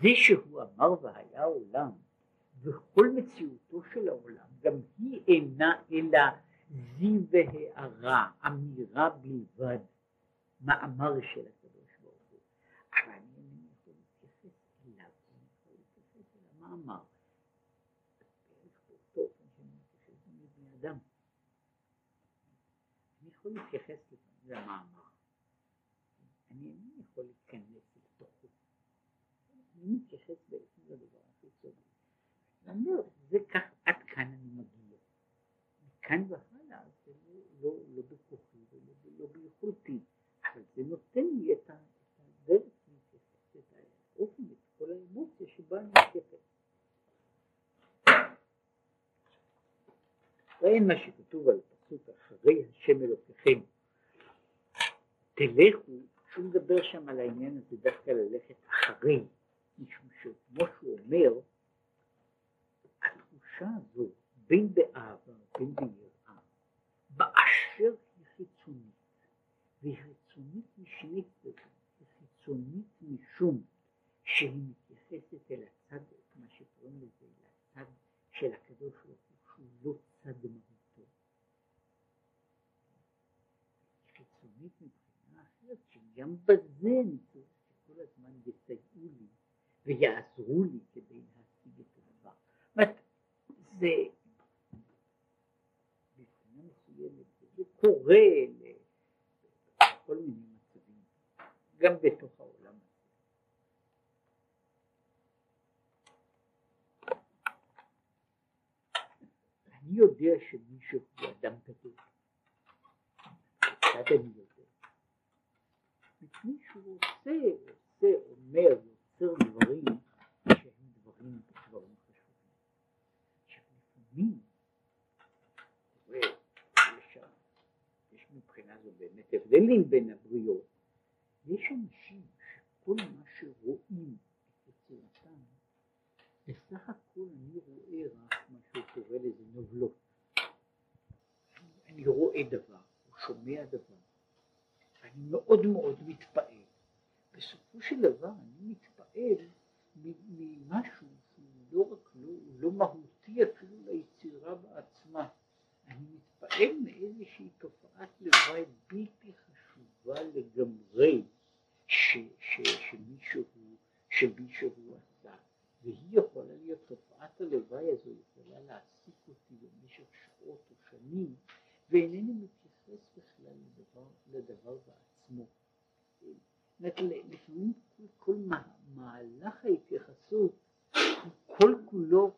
זה שהוא אמר והיה העולם, וכל מציאותו של העולם, גם היא אינה אלא זיו והערה, אמירה בלבד, מאמר של הקדוש ברוך הוא. אבל אני אמר. בערך באותו אופן שאני מתייחס גם לבני אדם. אני יכול להתייחס למאמר. אני אינני יכול להיכנס לתוכו. אני מתייחס בעצם לדבר טוב. אני אומר, זה כך, עד כאן אני מגיע. מכאן והלאה זה לא, לא, לא בכוחי ולא ביכולתי, אבל זה נותן לי את הדרך להתייחס, את האופן, את כל האמוציה שבה אני מתייחס. ואין מה שכתוב על פסוק אחרי השם אלוקיכם תלכו, שהוא מדבר שם על העניין הזה דווקא ללכת אחרי, משום שכמו שהוא אומר, התחושה הזו בין באהבה בין ביראה, באשר והיא חיצונית משנית היא חיצונית משום שהיא מתייחסת אל הצד, מה שקוראים לזה, לצד של הקדוש ברוך הוא, שהוא לא צד מהותו. חיצונית מבחינה אחרת, שגם בזה אני צריך שכל הזמן יסייעו לי ויעזרו לי כדי להשיג את הדבר. זה מבחינה מסוימת, זה קורה לכל מיני מצבים, גם בתוך העולם הזה. אני יודע שמישהו הוא אדם גדול. כיצד אני יודע? מפני שהוא עושה, עושה, אומר, יוצר דברים שהם דברים, דברים חשובים. עכשיו לפעמים, יש, יש מבחינה זו באמת הבדלים בין הבריות. יש אנשים שכל מה שרואים את יצירתם, בסך הכל אני רואה רק מה שהוא קורא לזה נובלות. אני רואה דבר. שומע דבר, ואני מאוד מאוד מתפעל. בסופו של דבר אני מתפעל ממשהו שהוא לא רק לא, לא מהותי אפילו ליצירה בעצמה, אני מתפעל מאיזושהי תופעת לוואי בלתי חשובה לגמרי ש, ש, שמישהו, שמישהו עשה, והיא יכולה להיות, תופעת הלוואי הזו יכולה להעסיק אותי במשך שעות או שנים, ואינני מתייחס בכלל לדבר, לדבר בעצמו. לפעמים כל, כל מהלך ההתייחסות הוא כל כולו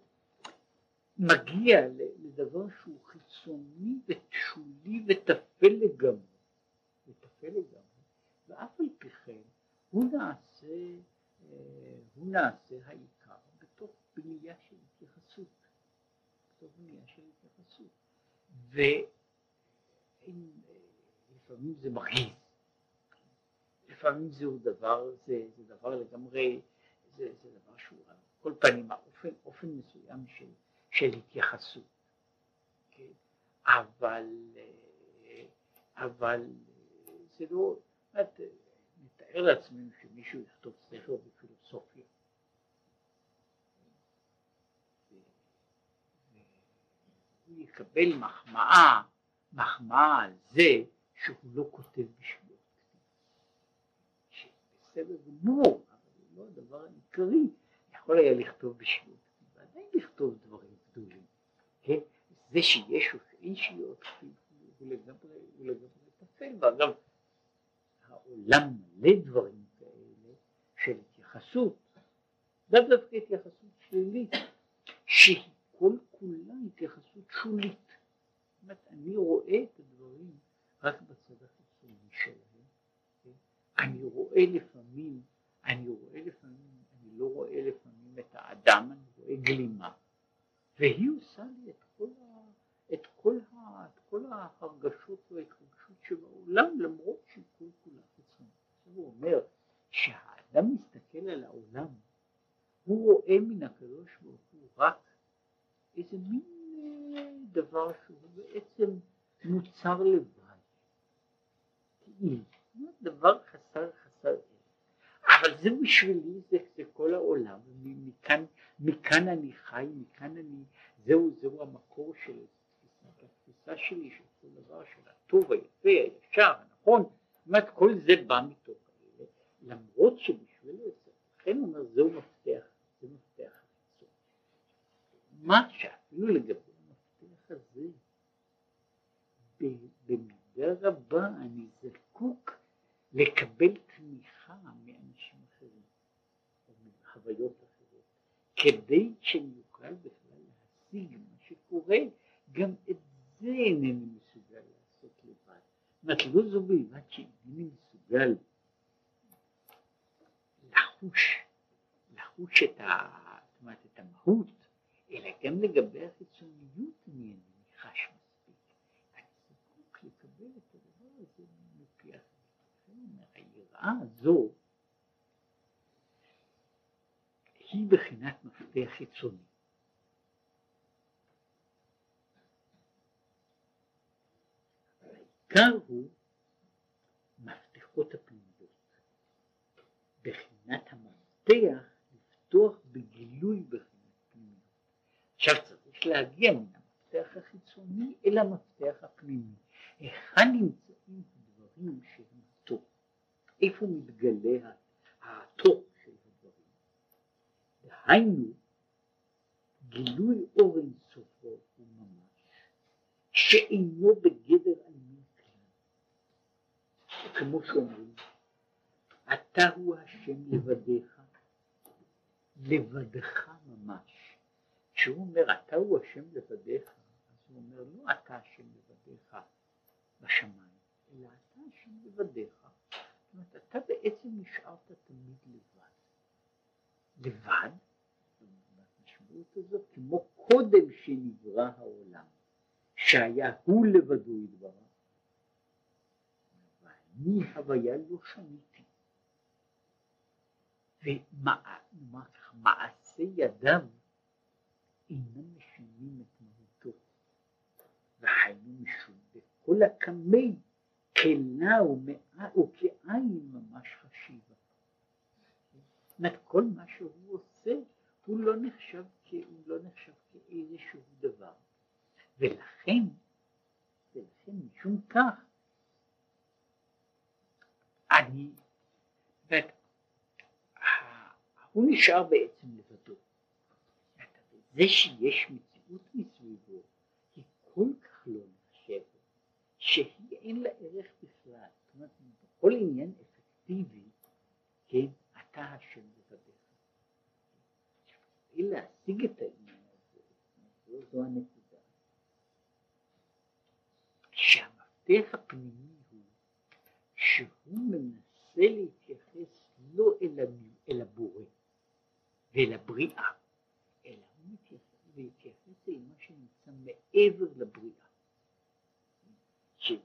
מגיע לדבר שהוא חיצוני ושולי וטפל לגמרי, וטפל לגמרי, ואף על פי כן הוא נעשה, אה, הוא נעשה העיקר בתוך בנייה של התייחסות, בתוך בנייה של התייחסות. לפעמים זה מרגיז, לפעמים זהו דבר, זה, זה דבר לגמרי, זה, זה דבר שהוא על כל פנים האופן, אופן מסוים של, של התייחסות, כן? אבל, אבל זה לא, את, נתאר לעצמנו שמישהו יכתוב ספר בפילוסופיה. הוא יקבל מחמאה מחמאה על זה שהוא לא כותב בשביל בסדר גמור, אבל זה לא הדבר העיקרי, יכול היה לכתוב בשביל ועדיין לכתוב דברים גדולים, כן? זה שיש או שאין שיות, הוא לגמרי, הוא לגמרי טפל, ואגב, העולם מלא דברים כאלה של התייחסות, לאו דווקא התייחסות שלילית, שהיא כל כולה התייחסות שולית. אומרת, אני רואה את הדברים רק בצד החיצוני שלהם? אני רואה לפעמים, אני רואה לפעמים, אני לא רואה לפעמים את האדם, אני רואה גלימה, והיא עושה לי את כל, ה, את כל, ה, את כל ההרגשות וההתרגשות שבעולם, למרות שהיא כל כולה חיצונית. הוא אומר שהאדם מסתכל על העולם, הוא רואה מן הקדוש ברוך הוא רק איזה מין דבר שהוא בעצם מוצר לבד, כאילו, דבר חסר חסר זה בשבילי, זה, זה כל העולם, מכאן, מכאן אני חי, מכאן אני, זהו, זהו המקור של התפיסה שלי, של כל דבר, של הטוב, היפה, הישר, הנכון, זאת אומרת, כל זה בא מתוך האלה, למרות שבשביל זה, לכן הוא אומר, זהו מפתח, זה מפתח החיצון. מה שאפילו לגבי הזה במידה רבה אני זקוק לקבל תמיכה מאנשים אחרים או מחוויות אחרות כדי שאני אוכל בכלל להשיג מה שקורה גם את זה אינני מסוגל לעשות לבד. זאת אומרת לא זו בלבד שאינני מסוגל לחוש, לחוש את, ה, זאת אומרת, את המהות אלא גם לגבי החיצוניות אני אינני חש מספיק. אני זקוק לקבל את הדבר הזה מפי אחרים. היראה הזו היא בחינת מפתח חיצוני. העיקר הוא מפתחות הפנימיות. בחינת המפתח לפתוח בגילוי בחינת עכשיו צריך להגיע מן המפתח החיצוני אל המפתח הפנימי. היכן נמצאים הדברים דברים שהם הטוב. איפה מתגלה הטוב של הדברים? דהיינו, גילוי אור אינסופו הוא ממש, שאינו בגדר עלמין כלל. כמו שאומרים, אתה הוא השם לבדיך, לבדך ממש. כשהוא אומר אתה הוא השם לבדיך, אז הוא אומר לא אתה השם לבדיך בשמיים, אלא אתה השם לבדיך. זאת אומרת, אתה בעצם נשארת תמיד לבד. לבד, המשמעות הזאת, כמו קודם שנברא העולם, שהיה הוא לבדו יתברך, ואני הוויה לא שניתי. ומעשה ידיו אינם משנים את מהותו. וחיינו משום בכל הקמי כלה וכעין ממש חשיבה. זאת כל מה שהוא עושה הוא לא נחשב, הוא לא נחשב כאיזשהו דבר. ולכן, ולכן משום כך, אני, הוא נשאר בעצם לבדו. זה שיש מציאות מסביבו היא כל כך לא נחשבת, שהיא אין לה ערך בכלל. זאת אומרת, בכל עניין אפקטיבי, כן, אתה השם לבדיך. כדי להשיג את העניין הזה, זו, הנקודה, שהמפתח הפנימי הוא שהוא מנסה להתייחס לא אל, הבורא ואל הבריאה, אל מה שנמצא מעבר לבריאה. של,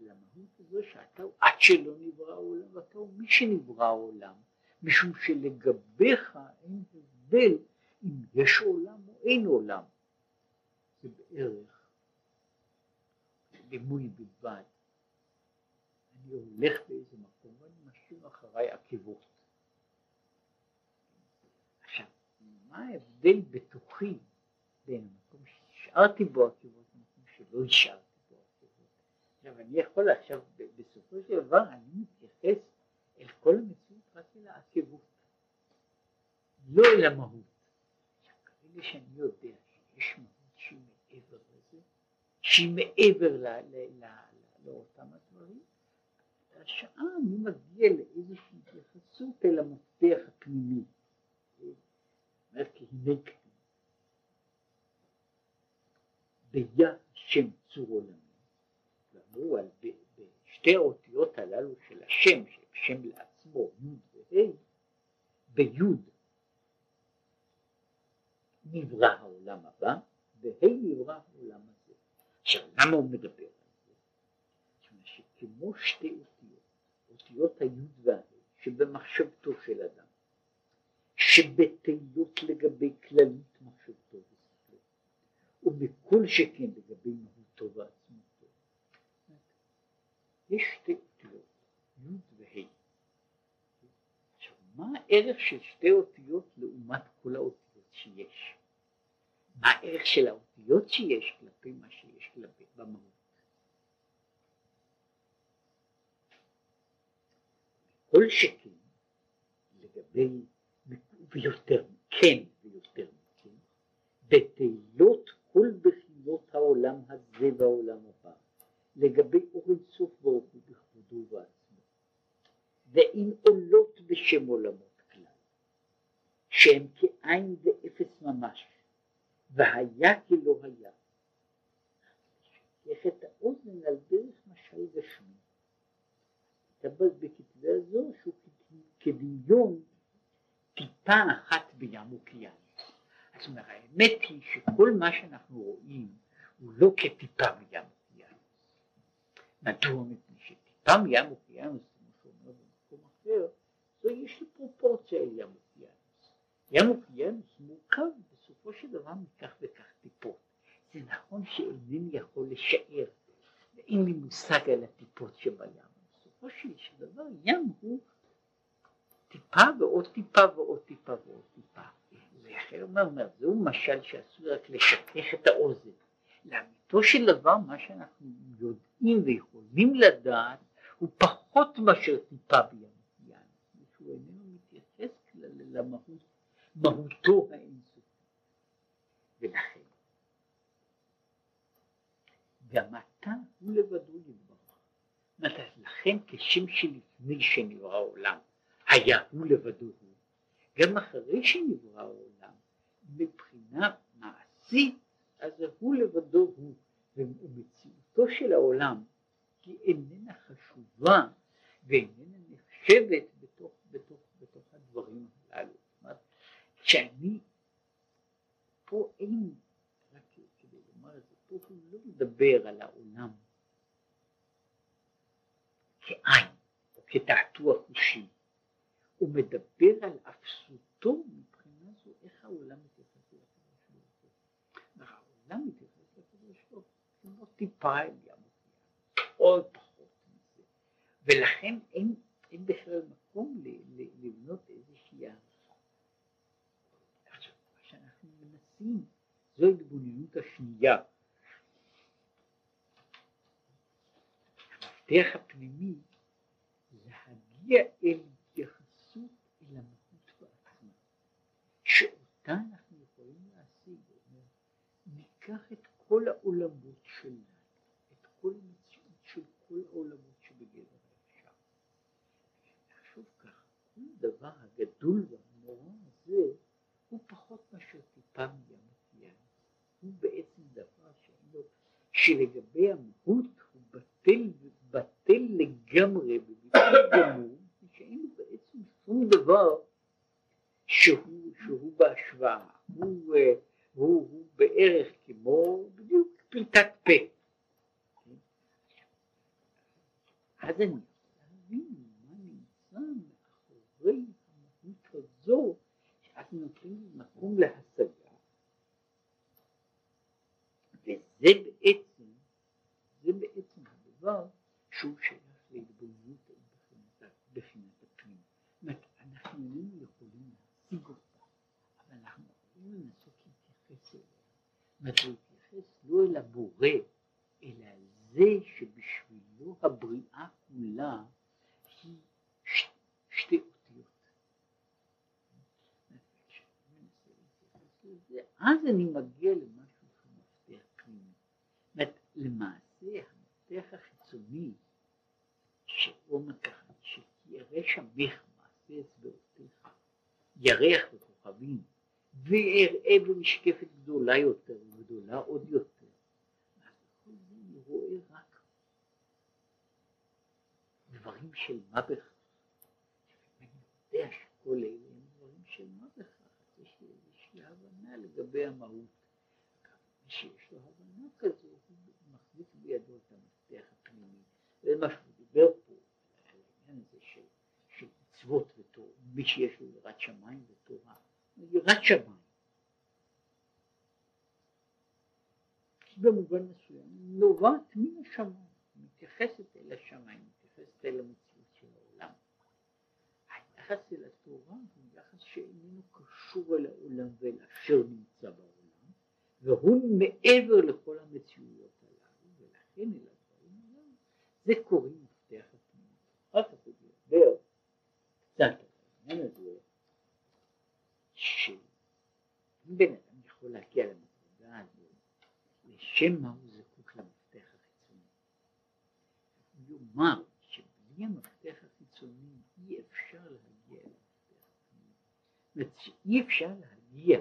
למהות הזו שאתה עד שלא נברא העולם ואתה הוא מי שנברא העולם משום שלגביך אין הבדל אם יש עולם או אין עולם. זה בערך דימוי בלבד. אני הולך באיזה מקום ואני משאיר אחריי עקבות עכשיו מה ההבדל בתוכי בין המקום שהשארתי בו עקבות למקום שלא השארתי עכשיו אני יכול עכשיו בסופו של דבר אני מתייחס אל כל המציאות רק אל העקבות, לא אל המהות. ברגע שאני יודע שיש מהות שהיא מעבר לזה, שהיא מעבר לאותם הדברים, השעה אני מגיע לאיזושהי התייחסות אל המפתח הפנימי. אומר כי הנה ביה שם צור עולמי אמרו על בשתי האותיות הללו של השם, שם לעצמו, י' וה', בי' נברא העולם הבא, וה' נברא העולם הזה. עכשיו, למה הוא מדבר על זה? שכמו שתי אותיות, אותיות הי' וה', שבמחשבתו של אדם, שבתהיות לגבי כללית מחשבתו ובכל שכן לגבי מהותו ועצמותו. יש שתי אותיות, י' וה'. עכשיו, מה הערך של שתי אותיות לעומת כל האותיות שיש? מה הערך של האותיות שיש כלפי מה שיש כלפי במהות? כל שכן לגבי ויותר כן ויותר מכן בתהילות כל בחינות העולם הזה והעולם הבא לגבי אור אינסוף ברוך בכבודו ובעצמו, ואם עולות בשם עולמות כלל, שהם כאין ואפס ממש, והיה כלא היה. יש את האוזן על דרך משל. כתב בכתבי הזו שהוא כדמיון טיפה אחת בים אוקיינוס. זאת אומרת, האמת היא שכל מה שאנחנו רואים הוא לא כטיפה בים מדוע? מפני שטיפה מים אוקיינוס, כמו שאומר במקום אחר, זו יש פרופורציה אל ים אוקיינוס. ים אוקיינוס מורכב בסופו של דבר מכך וכך טיפות. זה נכון שאינני יכול לשער, ואין לי מושג על הטיפות שבים. בסופו של דבר ים הוא טיפה ועוד טיפה ועוד טיפה ועוד טיפה. ואחר אומר, זהו משל שעשוי רק לשכך את האוזן. לאמיתו של דבר מה שאנחנו יודעים ויכולים לדעת הוא פחות מאשר טיפה בים שהוא איננו מתייחס למהות, מהותו האינסופית. ולכן, גם אתה הוא לבדו יתברך. לכן כשם שלפני שנברא העולם היה הוא לבדו הוא, גם אחרי שנברא העולם, מבחינה מעשית, אז הוא לבדו הוא, ומציאותו של העולם היא איננה חשובה ואיננה נחשבת בתוך, בתוך, בתוך הדברים הללו. זאת אומרת, שאני, פה אין, רק כדי לומר את זה, פה הוא לא מדבר על העולם כעין או כתעתוע חושי, הוא מדבר על אפסותו מבחינה זו איך העולם העולם מתייחס לקדוש ברוך הוא כמו טיפה אל ים עוד פחות מזה, ולכן אין, אין בכלל מקום ל, ל, לבנות איזושהי הערכה. עכשיו, מה שאנחנו מנסים זו ההתבוננות השנייה. המפתח הפנימי להגיע אל התייחסות אל המהות בעצמה, שאותה אנחנו ניקח את כל העולמות שלנו, את כל המציאות של כל העולמות שבגדר האפשר. נחשוב ככה, כל הדבר הגדול והנורא הזה הוא פחות מאשר טיפה מים הים. הוא בעצם דבר שאינו, שלגבי המהות הוא בטל, בטל לגמרי, בביטוי גמור, שאין בעצם שום דבר שהוא, שהוא בהשוואה, הוא, הוא, הוא בערך כמו בדיוק פליטת פה. אז אני להבין מה נמצא מאחורי המהות הזו, שאז נותנים מקום להשגה, וזה בעצם, זה בעצם הדבר שהוא שייך להתבוננות בחינת הפנים. זאת אומרת, אנחנו איננו יכולים להשיג אותה, אבל אנחנו יכולים לנסות להתייחס אליה. זאת אומרת, להתייחס לא אל הבורא, אלא אל זה שבשבילו הבריאה כולה היא ש... שתי אותיות. אז אני מגיע למשהו שהוא מפתח פנימי. למעשה המפתח החיצוני אומר ככה, שירא שמך מעשה אצבעותיך, ירח וכוכבים, ואראה במשקפת גדולה יותר וגדולה עוד יותר. רואה רק דברים של מה בכך. אני יודע שכל אלה הם דברים של מה בכך, יש לי איזושהי הבנה לגבי המהות. מי שיש לו הבנה כזו, הוא מחזיק בידו את המפתח הפנימי. זה מה שהוא דיבר פה, על העניין הזה של, מצוות ותורה, מי שיש לו יראת שמיים יראת שמיים. במובן מסוים נובעת מן השמיים, מתייחסת אל השמיים, מתייחסת אל המציאות של העולם. היחס אל התורה הוא יחס שאיננו קשור אל העולם ואל אשר נמצא בעולם, והוא מעבר לכל המציאויות הללו, ולכן אל הדברים הללו, זה קוראים מפתח הפנימי. אחר כך הוא ידבר קצת על העניין הזה, שאם בן אדם יכול להגיע למדרגה הזו לשם מה הוא זקוק למפתח החיצוני. הוא יאמר שבלי המפתח החיצוני אי אפשר להגיע למפתח הפנימי. זאת אומרת שאי אפשר להגיע,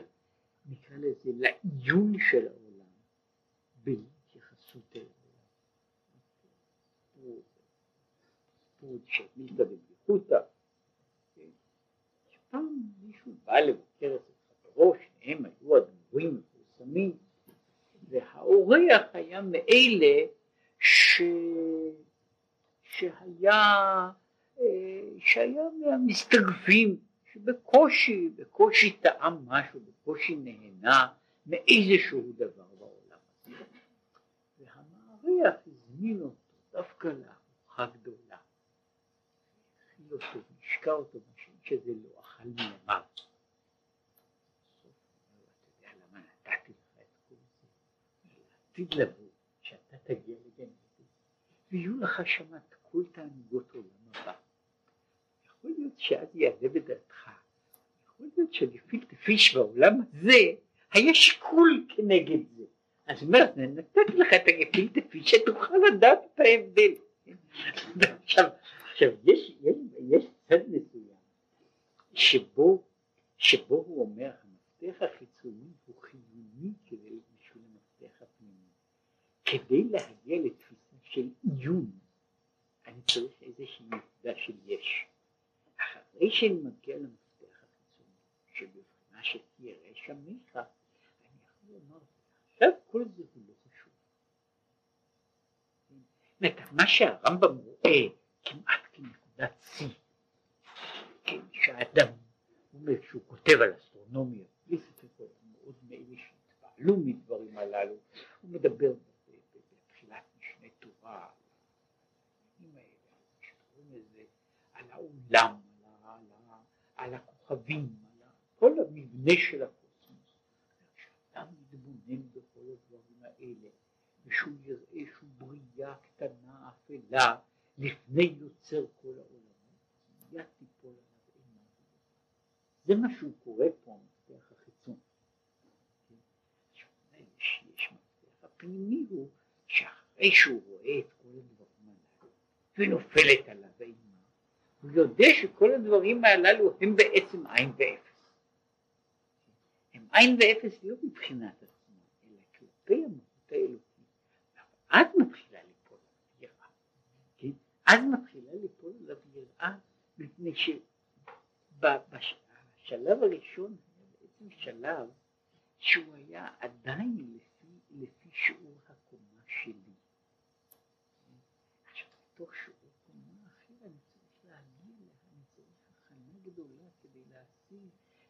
נקרא לזה, לעיון של העולם בלי התייחסות אל העולם. מילתא דבדיחותא, שפעם מישהו בא לבקר את חברו, שניהם היו אדמו"רים מפורסמים, והאורח היה מאלה ש... שהיה, שהיה מהמסתגפים, שבקושי, בקושי טעם משהו, בקושי נהנה מאיזשהו דבר בעולם הזה. והמארח הזמין אותו דווקא לארוחה גדולה. הכיל אותו, השקע אותו, משום שזה לא אכל מימיו. עתיד לבוא, שאתה תגיע לגן עדן, ויהיו לך שם את כל תענוגות עולם הבא. יכול להיות שאז יעלה בדעתך, יכול להיות שלפי פיש בעולם הזה, היה שיקול כנגד זה. אז אומרת, נתתי לך את הגפילטה פיש שתוכל לדעת את ההבדל. עכשיו, עכשיו יש, יש, יש צד מסוים שבו, שבו הוא אומר המפתח החיצוני הוא חיוני כדי. כדי להגיע לתפיסה של עיון אני צריך איזושהי נקודה של יש. אחרי שאני מגיע למפתח החיצוני שבבחינה שתראה שמך אני יכול לומר עכשיו כל זה הוא לא חשוב. מה שהרמב"ם רואה כמעט כנקודת שיא, כן, שהאדם, הוא אומר שהוא כותב על אסטרונומיה, בלי ספק מאוד מאלה שהתפעלו מדברים הללו, הוא מדבר בתחילת משנה תורה, על העולם, על, על הכוכבים, על כל המבנה של הקוסמוס, כשאדם מתבונן בכל הדברים האלה, ושהוא יראה שהוא בריאה קטנה, אפלה, לפני יוצר כל העולמות, מיד תיפול עליו אימה. זה מה שהוא קורא פה, המפתח החיצון. יש, הפנימי הוא שאחרי שהוא רואה את כל הדברים הללו ונופלת עליו הוא יודע שכל הדברים הללו הם בעצם עין ואפס. הם עין ואפס לא מבחינת עצמם, אלא כלפי המהות האלוקית. אז מתחילה ליפול יראה. כן? אז מתחילה ליפול עליו יראה, מפני שבשלב הראשון היה בעצם שלב שהוא היה עדיין לפי, לפי שיעור הקומה שלי. עכשיו, בתוך שיעור קומה אחר אני צריך להגיע לה, אני צריך הכנה גדולה כדי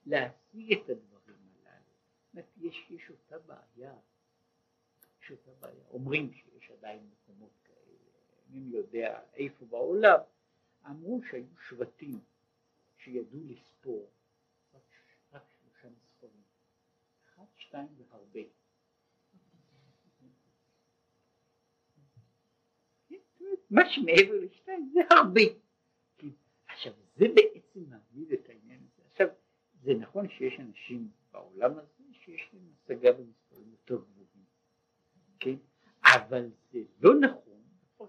להשיג, את הדברים הללו. זאת יש, יש אותה בעיה, יש אותה בעיה. אומרים שיש עדיין מקומות כאלה, מי יודע איפה בעולם, אמרו שהיו שבטים שידעו לספור רק, שלושה מספרים, אחד, שתיים והרבה. מה שמעבר לשתיים זה הרבה. עכשיו זה בעצם מעמיד את. עכשיו זה נכון שיש אנשים בעולם הזה שיש להם השגה במספרים יותר גבוהים, כן? אבל זה לא נכון,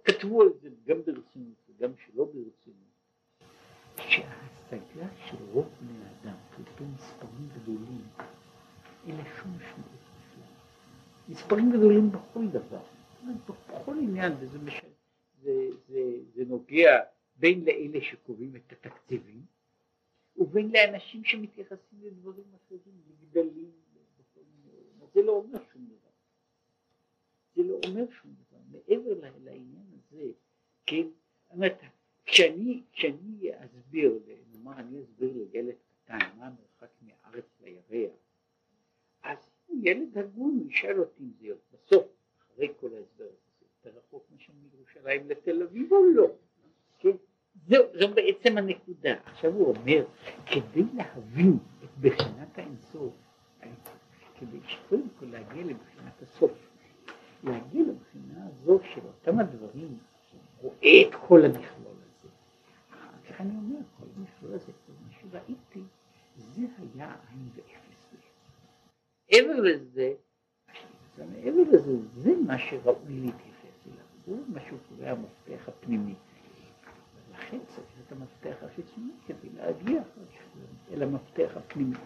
כתבו על זה גם ברצינות וגם שלא ברצינות, שההשגה של רוב בני אדם כלפי מספרים גדולים אין לה שום משמעות בכלל. מספרים גדולים בכל דבר, בכל עניין, וזה משנה. זה, זה, זה נוגע בין לאלה שקובעים את התקציבים ובין לאנשים שמתייחסים לדברים אחרים, לגדלים, זה לא אומר שום דבר. זה לא אומר שום דבר. מעבר לעניין הזה, כן, אומרת, כשאני, כשאני אסביר, נאמר אני אסביר לילד קטן מה המרחק מהארץ לירח, אז ילד הגון, ישאל אותי אם זה בסוף, אחרי כל ההסבר הזה. יותר רחוק משם מירושלים לתל אביב או לא? זו, זו בעצם הנקודה. עכשיו הוא אומר, כדי להבין את בחינת האינסוף, כדי שקודם כל להגיע לבחינת הסוף, להגיע לבחינה הזו של אותם הדברים, רואה את כל המכלול הזה. כך אני אומר, כל המכלול הזה, כל מה שראיתי, זה היה עין ואפס. מעבר לזה, מעבר לזה, זה מה שראוי להתייחס. הוא מה שהוא קורא המפתח הפנימי. ולכן צריך את המפתח החיצוני כדי להגיע אל המפתח הפנימי.